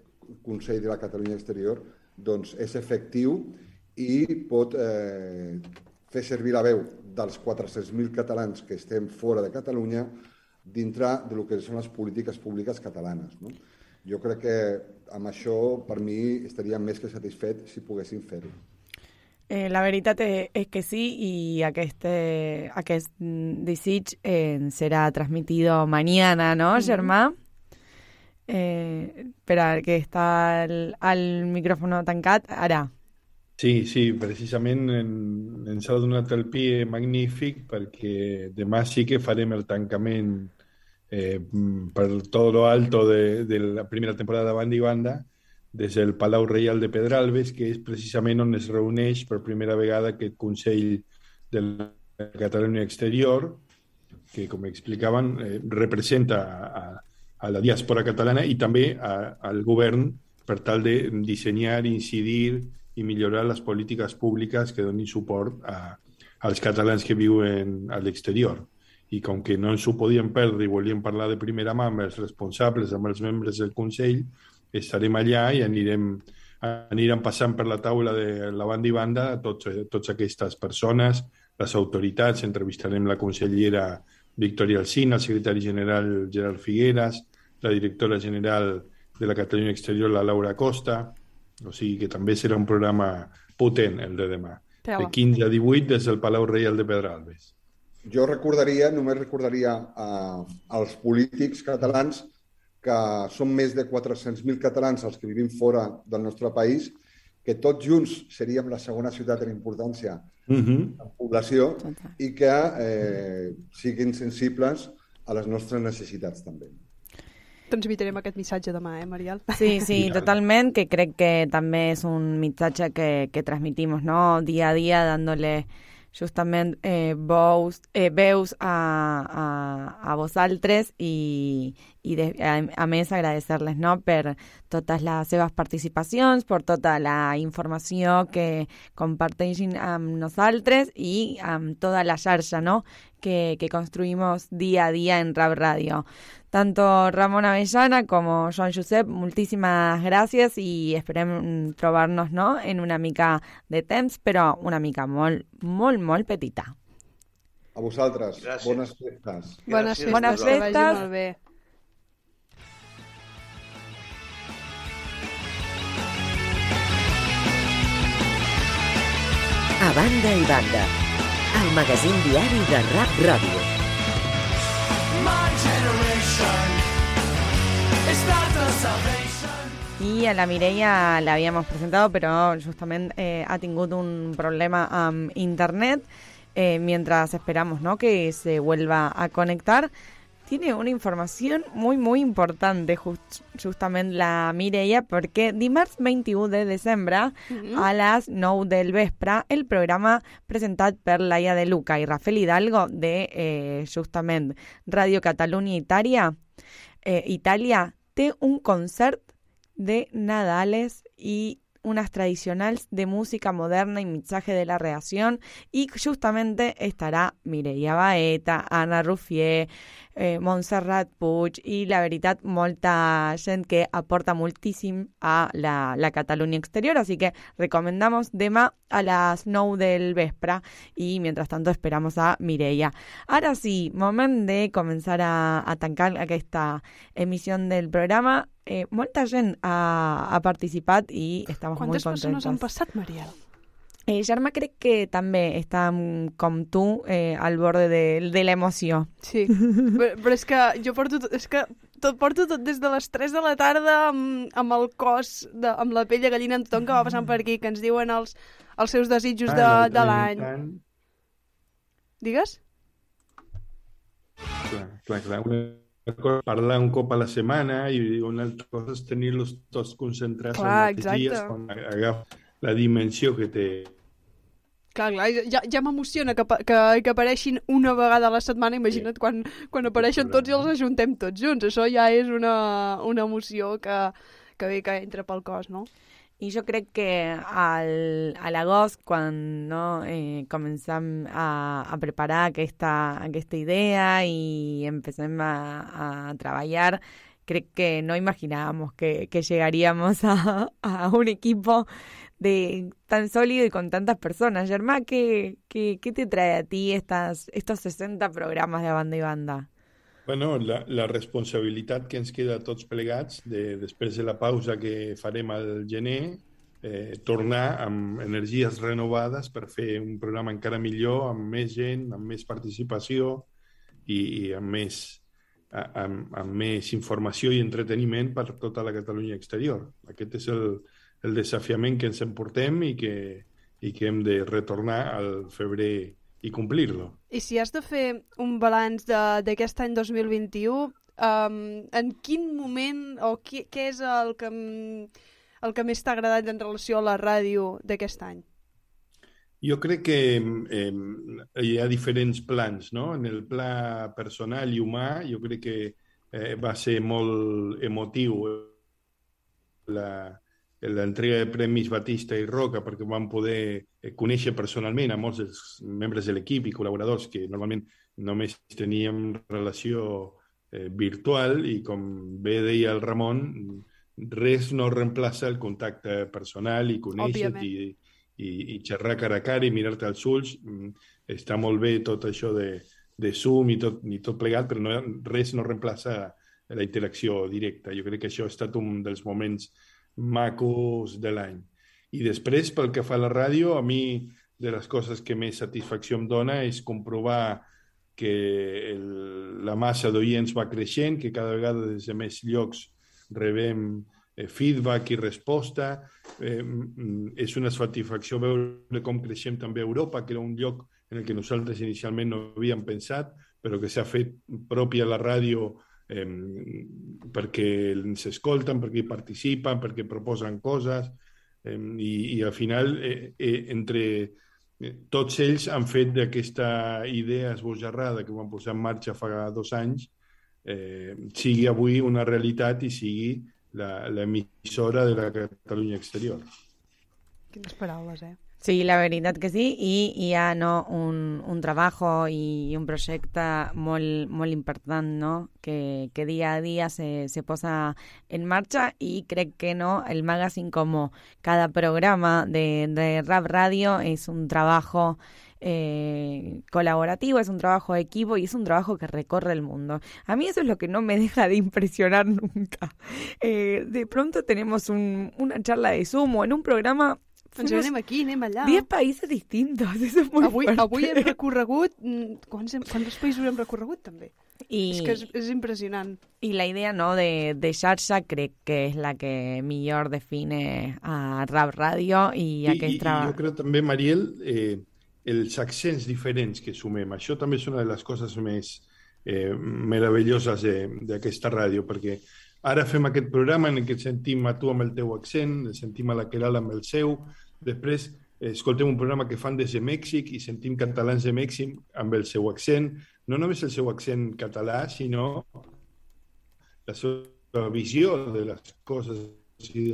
Consell de la Catalunya Exterior doncs, és efectiu i pot eh, fer servir la veu dels 400.000 catalans que estem fora de Catalunya dintre de lo que són les polítiques públiques catalanes. No? Jo crec que amb això, per mi, estaria més que satisfet si poguéssim fer-ho. Eh, la veritat és, és que sí i aquest, eh, aquest desig eh, serà transmitido mañana, ¿no. Germà? Eh, espera, que està el, el micròfono tancat. Ara. Sí, sí, precisament en, ens ha donat el pie magnífic perquè demà sí que farem el tancament eh, per tot lo alto de, de la primera temporada de Banda i Banda des del Palau Reial de Pedralbes, que és precisament on es reuneix per primera vegada aquest Consell de la Catalunya Exterior, que, com explicaven, eh, representa a, a la diàspora catalana i també a, al govern per tal de dissenyar, incidir i millorar les polítiques públiques que donin suport a, als catalans que viuen a l'exterior. I com que no ens ho podíem perdre i volíem parlar de primera mà amb els responsables, amb els membres del Consell, estarem allà i anirem, anirem passant per la taula de la banda i banda tots, tots aquestes persones, les autoritats, entrevistarem la consellera Victoria Alsina, el secretari general Gerard Figueras, la directora general de la Catalunya Exterior, la Laura Costa, o sigui que també serà un programa potent el de demà, de 15 a 18 des del Palau Reial de Pedralbes. Jo recordaria, només recordaria eh, als polítics catalans que són més de 400.000 catalans els que vivim fora del nostre país, que tots junts seríem la segona ciutat en importància Mm -hmm. en població i que eh, siguin sensibles a les nostres necessitats també. Transmitirem aquest missatge demà, eh, Mariel? Sí, sí, totalment, que crec que també és un missatge que, que transmitimos, ¿no? Día a día, dándole justament eh, eh, veus a, a, a vosaltres i, i de, a, a més agradecer-les no, per totes les seves participacions, per tota la informació que comparteixin amb nosaltres i amb tota la xarxa no, que, que construimos día a día en Rap Radio. Tanto Ramon Avellana como Joan Josep, moltíssimes gràcies i esperem trobar-nos no, en una mica de temps, però una mica molt, molt, molt petita. A vosaltres, Gràcies. bones festes. Bones Gràcies, festes, Bones que vagi festes. Banda i banda, el magazín diari de Rap Ràdio. Y a la Mireia la habíamos presentado, pero justamente eh, ha tenido un problema amb internet eh, mientras esperamos ¿no? que se vuelva a conectar. Tiene una información muy, muy importante just, justament la Mireia, perquè dimarts 21 de desembre a les 9 del vespre el programa presentat per Laia de Luca i Rafael Hidalgo de eh, justament Radio Catalunya Itàlia, eh, Itàlia té un concert de Nadales y unas tradicionales de música moderna y mensaje de la reacción y justamente estará Mireia Baeta, Ana Rufier, eh, Montserrat Puig i la veritat molta gent que aporta moltíssim a la, la Catalunya exterior, así que recomendamos demà a las 9 del vespre y mientras tanto esperamos a Mireia. Ara sí, moment de començar a, a tancar aquesta emissió del programa. Eh, molta gent ha, ha participat i estamos Quantes muy persones contentes. han passat, Mariel? Eh, Germà crec que també està com tu eh, al borde de, de l'emoció. Sí, però, però és que jo porto, és que tot, porto tot des de les 3 de la tarda amb, amb el cos, de, amb la pell de gallina, amb tothom que va passant per aquí, que ens diuen els, els seus desitjos de, Ah, de i l'any. Digues? Clar, clar, clar. Una cosa parlar un cop a la setmana i una altra cosa és tenir-los tots concentrats Clar, al mateix dia quan agafa la dimensió que té. Clar, clar, ja, ja m'emociona que, que, que apareixin una vegada a la setmana, imagina't quan, quan apareixen tots i els ajuntem tots junts. Això ja és una, una emoció que, que bé que entra pel cos, no? I jo crec que al, a l'agost, quan no, eh, comencem a, a preparar aquesta, aquesta idea i empecem a, a treballar, crec que no imaginábamos que, que llegaríamos a, a un equipo de tan sólido y con tantas personas. Germán, ¿qué, qué, qué te trae a ti estas, estos 60 programas de banda y banda? Bueno, la, la responsabilitat que ens queda a tots plegats de, després de la pausa que farem al gener, eh, tornar amb energies renovades per fer un programa encara millor, amb més gent, amb més participació i, i amb, més, a- amb, amb més informació i entreteniment per tota la Catalunya exterior. Aquest és el, el desafiament que ens emportem i que, i que hem de retornar al febrer i complir-lo. I si has de fer un balanç de- d'aquest any 2021, um, en quin moment o qui, què és el que, el que més t'ha agradat en relació a la ràdio d'aquest any? Jo crec que eh, hi ha diferents plans, no? En el pla personal i humà, jo crec que eh, va ser molt emotiu la, l'entrega de premis Batista i Roca perquè vam poder eh, conèixer personalment a molts dels membres de l'equip i col·laboradors que normalment només teníem relació eh, virtual i com bé deia el Ramon, res no reemplaça el contacte personal i conèixer i, i, i xerrar cara a cara i mirar-te als ulls. Mm, Està molt bé tot això de, de Zoom i tot, i tot plegat, però no, res no reemplaça la interacció directa. Jo crec que això ha estat un dels moments macos de l'any. I després, pel que fa a la ràdio, a mi de les coses que més satisfacció em dona és comprovar que el, la massa d'oients va creixent, que cada vegada des de més llocs rebem eh, feedback i resposta. Eh, és una satisfacció veure com creixem també a Europa, que era un lloc en el que nosaltres inicialment no havíem pensat, però que s'ha fet pròpia la ràdio eh, perquè ens escolten, perquè participen, perquè proposen coses, eh, i, i al final eh, eh, entre eh, tots ells han fet d'aquesta idea esbojarrada que van posar en marxa fa dos anys eh, sigui avui una realitat i sigui l'emissora de la Catalunya exterior. Quines paraules, eh? Sí, la veritat que sí, i hi ha no, un, un treball i un projecte molt, molt important no? que, que dia a dia se, se posa en marxa i crec que no el magazine com cada programa de, de Rap Radio és un treball eh, colaborativo, es un trabajo de equipo y es un trabajo que recorre el mundo. A mí eso es lo que no me deja de impresionar nunca. Eh, de pronto tenemos un, una charla de Zoom o en un programa Ens anem aquí, anem allà. 10 països distintos, eso es muy avui, fuerte. avui hem recorregut... mm, Quants, hem, quants països hem recorregut, també? I, És que és, és impressionant. y la idea no de, de xarxa crec que és la que millor define a Rap Radio i I, i, aquest i treball. jo crec també, Mariel, eh, els accents diferents que sumem. Això també és una de les coses més eh, meravelloses de- d'aquesta ràdio, perquè ara fem aquest programa en què sentim a tu amb el teu accent, sentim a la Queralt amb el seu, després escoltem un programa que fan des de Mèxic i sentim catalans de Mèxic amb el seu accent, no només el seu accent català, sinó la seva visió de les coses. I.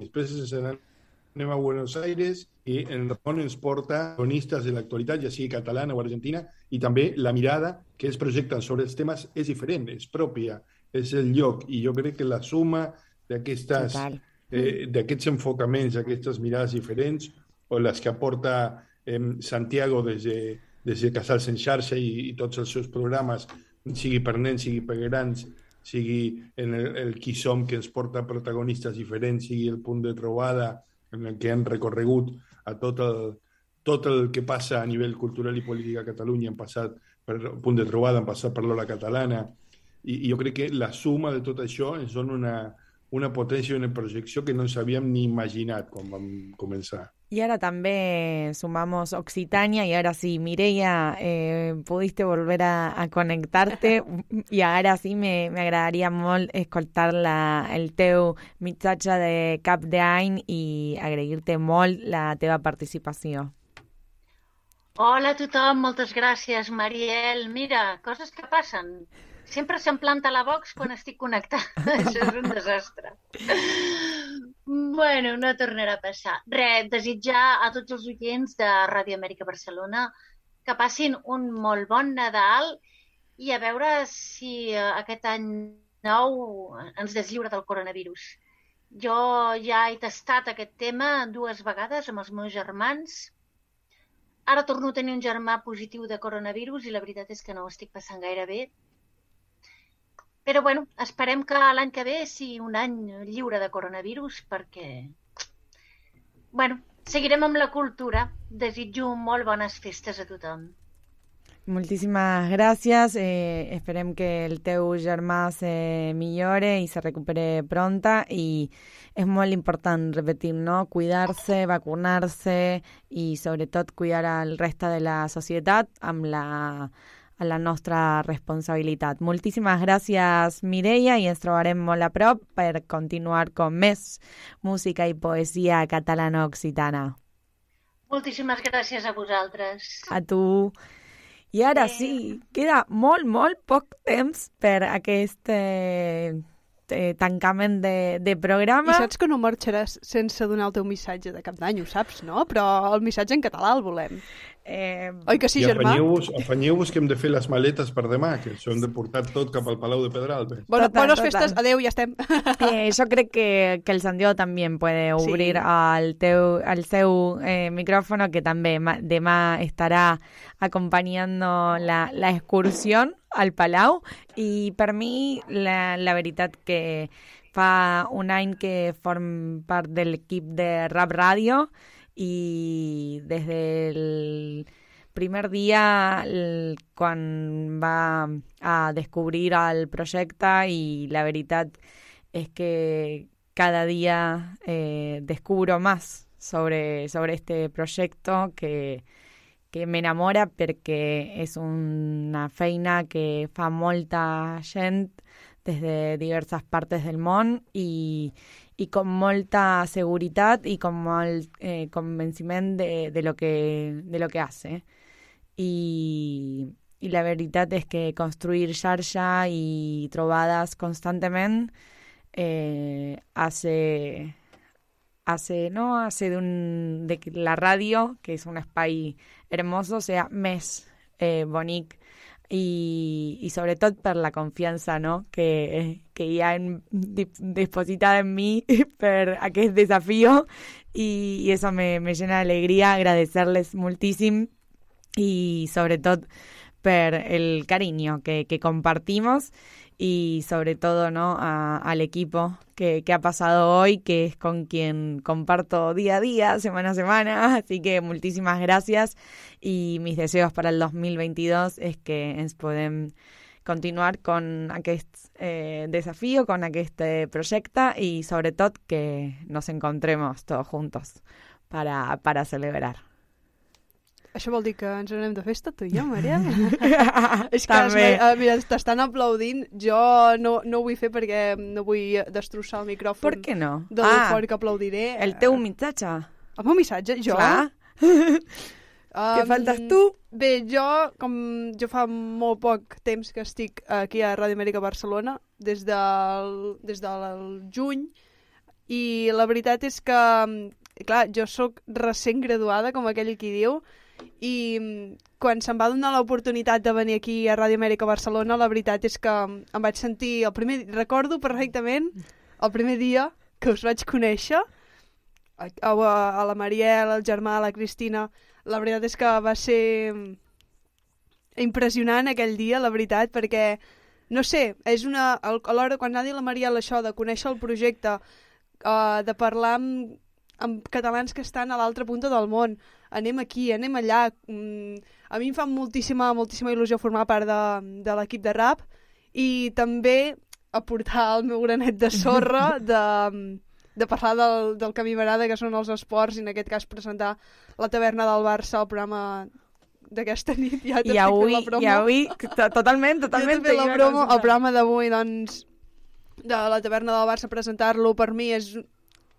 Després ens anem a Buenos Aires i en Ramon ens porta cronistes de l'actualitat, ja sigui catalana o argentina, i també la mirada que ells projecten sobre els temes és diferent, és pròpia, és el lloc, i jo crec que la suma d'aquestes eh, d'aquests enfocaments, d'aquestes mirades diferents, o les que aporta eh, Santiago des de, des de Casals en xarxa i, i tots els seus programes, sigui per nens, sigui per grans, sigui en el, el qui som que ens porta protagonistes diferents, sigui el punt de trobada en el que han recorregut a tot el, tot el que passa a nivell cultural i polític a Catalunya, han passat per punt de trobada, han passat per l'hora catalana, i, i jo crec que la suma de tot això ens dona una, una potència i una projecció que no ens havíem ni imaginat quan vam començar. Y ahora también sumamos Occitania y ahora sí, Mireia, eh, pudiste volver a, a conectarte y ahora sí me, me agradaria molt escoltar la, el teu missatge de cap d'any i agrair-te molt la teva participació. Hola a tothom, moltes gràcies, Mariel. Mira, coses que passen. Sempre se'm planta la box quan estic connectada. Això és un desastre. Bueno, no tornarà a passar. Re, desitjar a tots els oients de Ràdio Amèrica Barcelona que passin un molt bon Nadal i a veure si eh, aquest any nou ens deslliura del coronavirus. Jo ja he tastat aquest tema dues vegades amb els meus germans. Ara torno a tenir un germà positiu de coronavirus i la veritat és que no ho estic passant gaire bé. Però bueno, esperem que l'any que ve sigui un any lliure de coronavirus perquè, bueno, seguirem amb la cultura. Desitjo molt bones festes a tothom. Moltíssimes gràcies. Eh, esperem que el teu germà se millore i se recupere pronta i és molt important repetir, no? Cuidar-se, vacunar-se i sobretot cuidar al reste de la societat amb la, a la nostra responsabilitat. Moltíssimes gràcies, Mireia, i ens trobarem molt a prop per continuar con més música i poesia catalana-occitana. Moltíssimes gràcies a vosaltres. A tu. I ara sí, queda molt, molt poc temps per aquest eh, eh, tancament de, de programa. I saps que no marxaràs sense donar el teu missatge de cap d'any, ho saps, no? Però el missatge en català el volem. Eh, Oi que sí, I germà? afanyeu-vos afanyeu que hem de fer les maletes per demà, que ho hem de portar tot cap al Palau de Pedralbes. Bona, Total, bones total. festes, adeu, ja estem. Eh, yo creo que, que el Santiago también puede Sí. obrir al, teu, al seu eh, micrófono, que también ma- demà estará acompañando la, la excursión al Palau. Y per mi, la, la veritat que fa un any que form part de l'equip de Rap Radio i des del primer el, quan va a descobrir el projecte i la veritat és que cada dia eh, descubro más sobre, sobre este proyecto que, que me enamora perquè és una feina que fa molta gent des de diverses partes del món i, i con molta seguretat i con molt eh, convenciment de, lo que, de lo que hace. I, i la veritat és que construir xarxa i trobades constantemente eh, hace hace no hace de un de que la radio que és un espai hermoso sea més eh, bonic i, i sobretot per la confiança no? que, que hi ha en, mi per aquest desafío y, y eso me, me llena de alegría agradecerles moltíssim y sobre todo por el cariño que, que compartimos y sobre todo ¿no? A, al equipo que, que, ha pasado hoy, que es con quien comparto día a día, semana a semana. Así que muchísimas gracias y mis deseos para el 2022 es que ens podem continuar con aquest eh, desafío, con aquest projecte i sobretot que nos encontremos todos juntos para, para celebrar. Això vol dir que ens anem de festa, tu i jo, Mariel? és que També. Es, uh, mira, t'estan aplaudint. Jo no, no ho vull fer perquè no vull destrossar el micròfon. Per què no? De ah, fort que aplaudiré. El teu missatge. El meu missatge? Jo? Clar. Um, Què faltes tu? Bé, jo, com jo fa molt poc temps que estic aquí a Ràdio Amèrica Barcelona, des del, des del juny, i la veritat és que, clar, jo sóc recent graduada, com aquell qui diu, i quan se'm va donar l'oportunitat de venir aquí a Ràdio Amèrica Barcelona, la veritat és que em vaig sentir, el primer, recordo perfectament el primer dia que us vaig conèixer, a, a, a la Mariel, al germà, a la Cristina, la veritat és que va ser impressionant aquell dia, la veritat, perquè, no sé, és una... Alhora, quan ha dit la Mariel això de conèixer el projecte, uh, de parlar amb, amb catalans que estan a l'altra punta del món, anem aquí, anem allà... Mm, a mi em fa moltíssima, moltíssima il·lusió formar part de, de l'equip de rap i també aportar el meu granet de sorra de, de parlar del, del que a mi m'agrada, que són els esports, i en aquest cas presentar la taverna del Barça, el programa d'aquesta nit. Ja I avui, la promo. i avui, totalment, totalment. Ja la promo, el programa d'avui, doncs, de la taverna del Barça, presentar-lo per mi és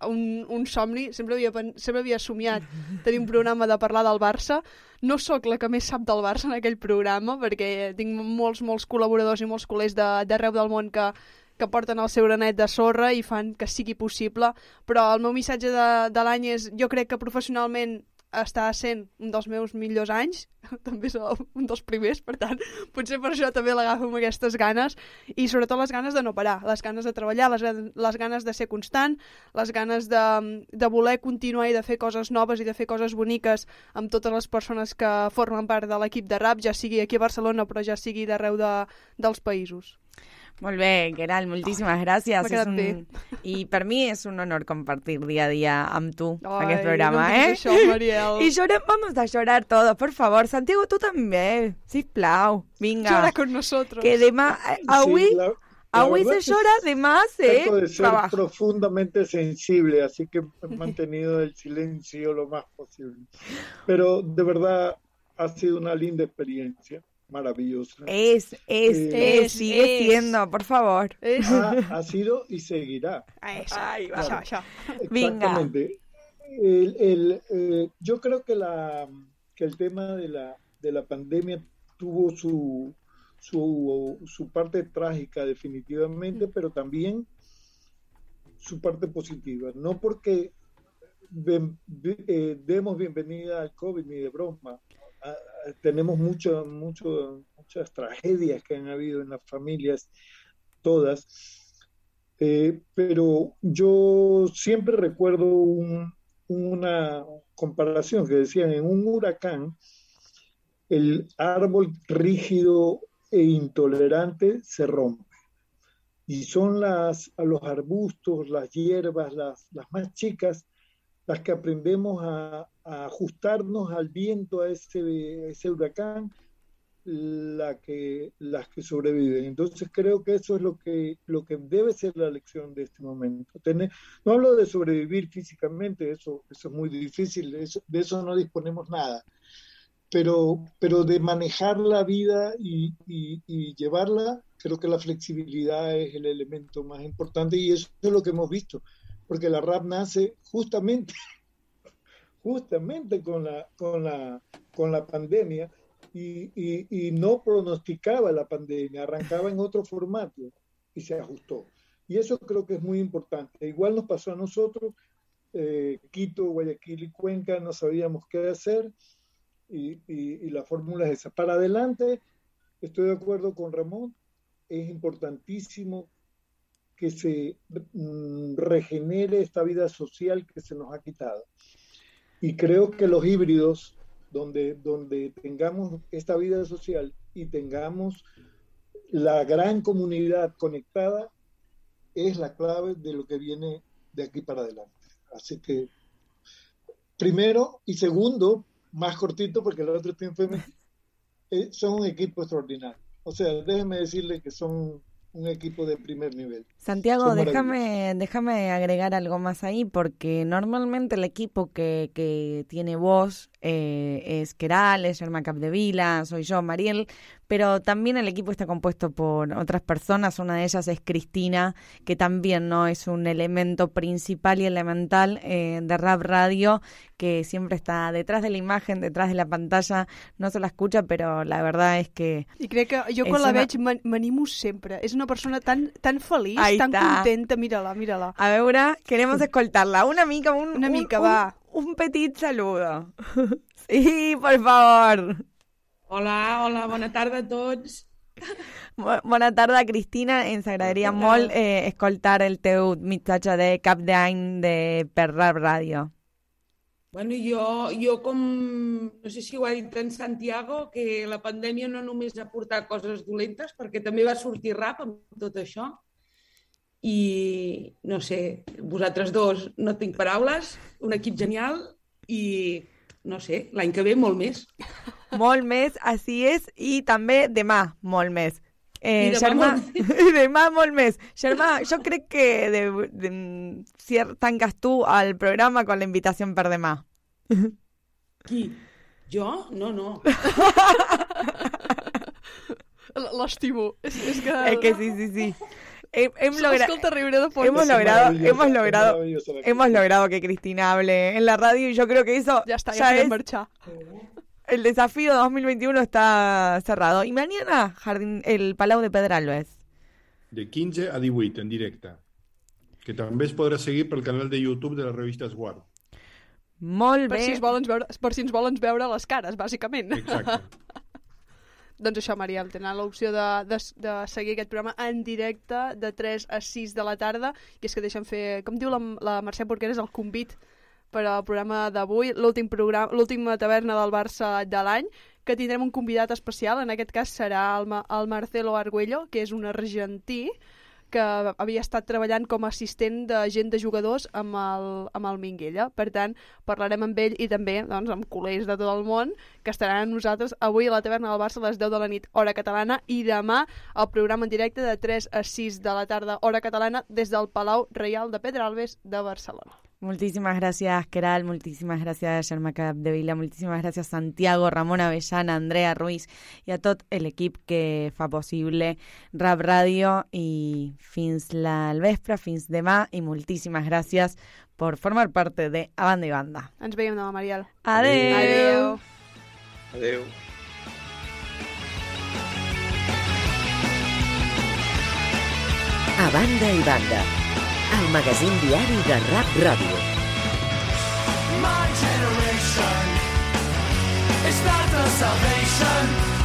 un, un somni, sempre havia, sempre havia somiat tenir un programa de parlar del Barça. No sóc la que més sap del Barça en aquell programa, perquè tinc molts, molts col·laboradors i molts col·legs d'arreu de, del món que, que porten el seu granet de sorra i fan que sigui possible, però el meu missatge de, de l'any és, jo crec que professionalment està sent un dels meus millors anys, també és un dels primers, per tant, potser per això també l'agafo amb aquestes ganes, i sobretot les ganes de no parar, les ganes de treballar, les, les ganes de ser constant, les ganes de, de voler continuar i de fer coses noves i de fer coses boniques amb totes les persones que formen part de l'equip de rap, ja sigui aquí a Barcelona, però ja sigui d'arreu de, dels països. Molt bé, Geral, moltíssimes gràcies. M'ha quedat un... bé. I per mi és un honor compartir dia a dia amb tu Ai, aquest programa, no em eh? diguis això, Mariel. I llorem, vamos a llorar todos, por favor. Santiago, tu també, sisplau. Vinga. Llora con nosotros. Que demà... eh, Avui, Sí, la- la avui verdad se que llora, demà se Trato de ser trabaja. profundamente sensible, así que he mantenido el silencio lo más posible. Pero de verdad ha sido una linda experiencia, maravillosa. Es, es, Eh, es, sigue siendo, por favor. Ha, ha sido y seguirá. Ay, Claro. això, això. Venga. Exactamente. El, el, eh, yo creo que, la, que el tema de la, de la pandemia tuvo su, su, su parte trágica definitivamente, pero también su parte positiva. No porque ben- be- eh, demos bienvenida al COVID ni de broma. Ah, ah, tenemos mucho, mucho, muchas tragedias que han habido en las familias, todas. Eh, pero yo siempre recuerdo un- una comparación que decían, en un huracán, el árbol rígido e intolerante se rompe. Y son las, a los arbustos, las hierbas, las, las más chicas, las que aprendemos a, a ajustarnos al viento, a ese, ese huracán, la que, las que sobreviven. Entonces creo que eso es lo que, lo que debe ser la lección de este momento. Tener, no hablo de sobrevivir físicamente, eso, eso es muy difícil, eso- de eso no disponemos nada, pero, pero de manejar la vida y, y- y llevarla, creo que la flexibilidad es el elemento más importante y eso es lo que hemos visto, porque la rap nace justamente, justamente con la, con la, con la pandemia y, y- no pronosticaba la pandemia, arrancaba en otro formato y se ajustó. Y eso creo que es muy importante. Igual nos pasó a nosotros, eh, Quito, Guayaquil y Cuenca, no sabíamos qué hacer y, y- y la fórmula es esa. Para adelante, estoy de acuerdo con Ramón, es importantísimo que se mm, regenere esta vida social que se nos ha quitado. Y creo que los híbridos, donde, donde tengamos esta vida social y tengamos la gran comunidad conectada, es la clave de lo que viene de aquí para adelante. Así que, primero y segundo, más cortito porque el otro tiempo eh, son un equipo extraordinario. O sea, déjenme decirle que son un equipo de primer nivel. Santiago, déjame, déjame agregar algo más ahí, porque normalmente el equipo que, que tiene voz eh, es Keral, es Germán Capdevila, soy yo, Mariel, pero también el equipo está compuesto por otras personas, una de ellas es Cristina, que también no es un elemento principal y elemental eh, de Rap Radio, que siempre está detrás de la imagen, detrás de la pantalla, no se la escucha, pero la verdad es que... I crec que És quan la una- veig m'an- m'animo sempre. És una persona tan, tan feliç, Ahí tan está. contenta. Mira-la, mira-la. A veure, queremos escoltarla. Una mica, un, Una un- mica, un- va. Un petit saludo. Sí, por favor. Hola, hola, bona tarda a tots. Bo- Bona tarda, Cristina. Ens agradaria molt eh, escoltar el teu missatge de cap d'any de per Rap Ràdio. Bueno, jo, jo com, no sé si ho ha dit en Santiago, que la pandèmia no només ha portat coses dolentes, perquè també va sortir rap amb tot això. I, no sé, vosaltres dos no tinc paraules, un equip genial i, no sé, l'any que ve molt més. Molt més, així és, i també demà molt més. Eh, I demà Germà, molt demà molt més. Germà, jo crec que de, de, cier- tanques tu el programa con la invitació per demà. Qui? Jo? No, no. L'estimo. És, és que... Es que sí, sí, sí. Hemos logrado, hemos logrado, maravillosa la hemos logrado que Cristina hable en la radio y yo creo que eso Ya está, ya es marxar. el desafío 2021 está cerrado. Y mañana Jardín, el Palau de Pedralbes. De 15 a 18 en directe. Que també es podrà seguir pel canal de YouTube de la revista Esguard. Molt Per bé. si, ens volen veure, per si ens volen veure les cares, bàsicament. Exacte. doncs això, Mariel, tenen l'opció de, de, de seguir aquest programa en directe de 3 a 6 de la tarda. I és que deixen fer, com diu la, la Mercè Porqueres, el convit per al programa d'avui, l'últim programa, l'última taverna del Barça de l'any, que tindrem un convidat especial, en aquest cas serà el, el Marcelo Arguello, que és un argentí que havia estat treballant com a assistent de gent de jugadors amb el, amb el Minguella. Per tant, parlarem amb ell i també doncs, amb col·legs de tot el món que estaran amb nosaltres avui a la taverna del Barça a les 10 de la nit, hora catalana, i demà el programa en directe de 3 a 6 de la tarda, hora catalana, des del Palau Reial de Pedralbes de Barcelona. Muchísimas gracias, Keral. Muchísimas gracias, Germà Capdevila. Muchísimas gracias, Santiago, Ramon Avellana, Andrea Ruiz i a tot l'equip que fa possible Rap Ràdio i fins la al vespre, fins demà i moltíssimes gràcies por formar parte de A Banda i Banda. Ens veiem demà, Mariel. Adeu. Adeu. Adéu. A banda i banda, el magazín diari de Rap Ràdio. My generation is not the salvation.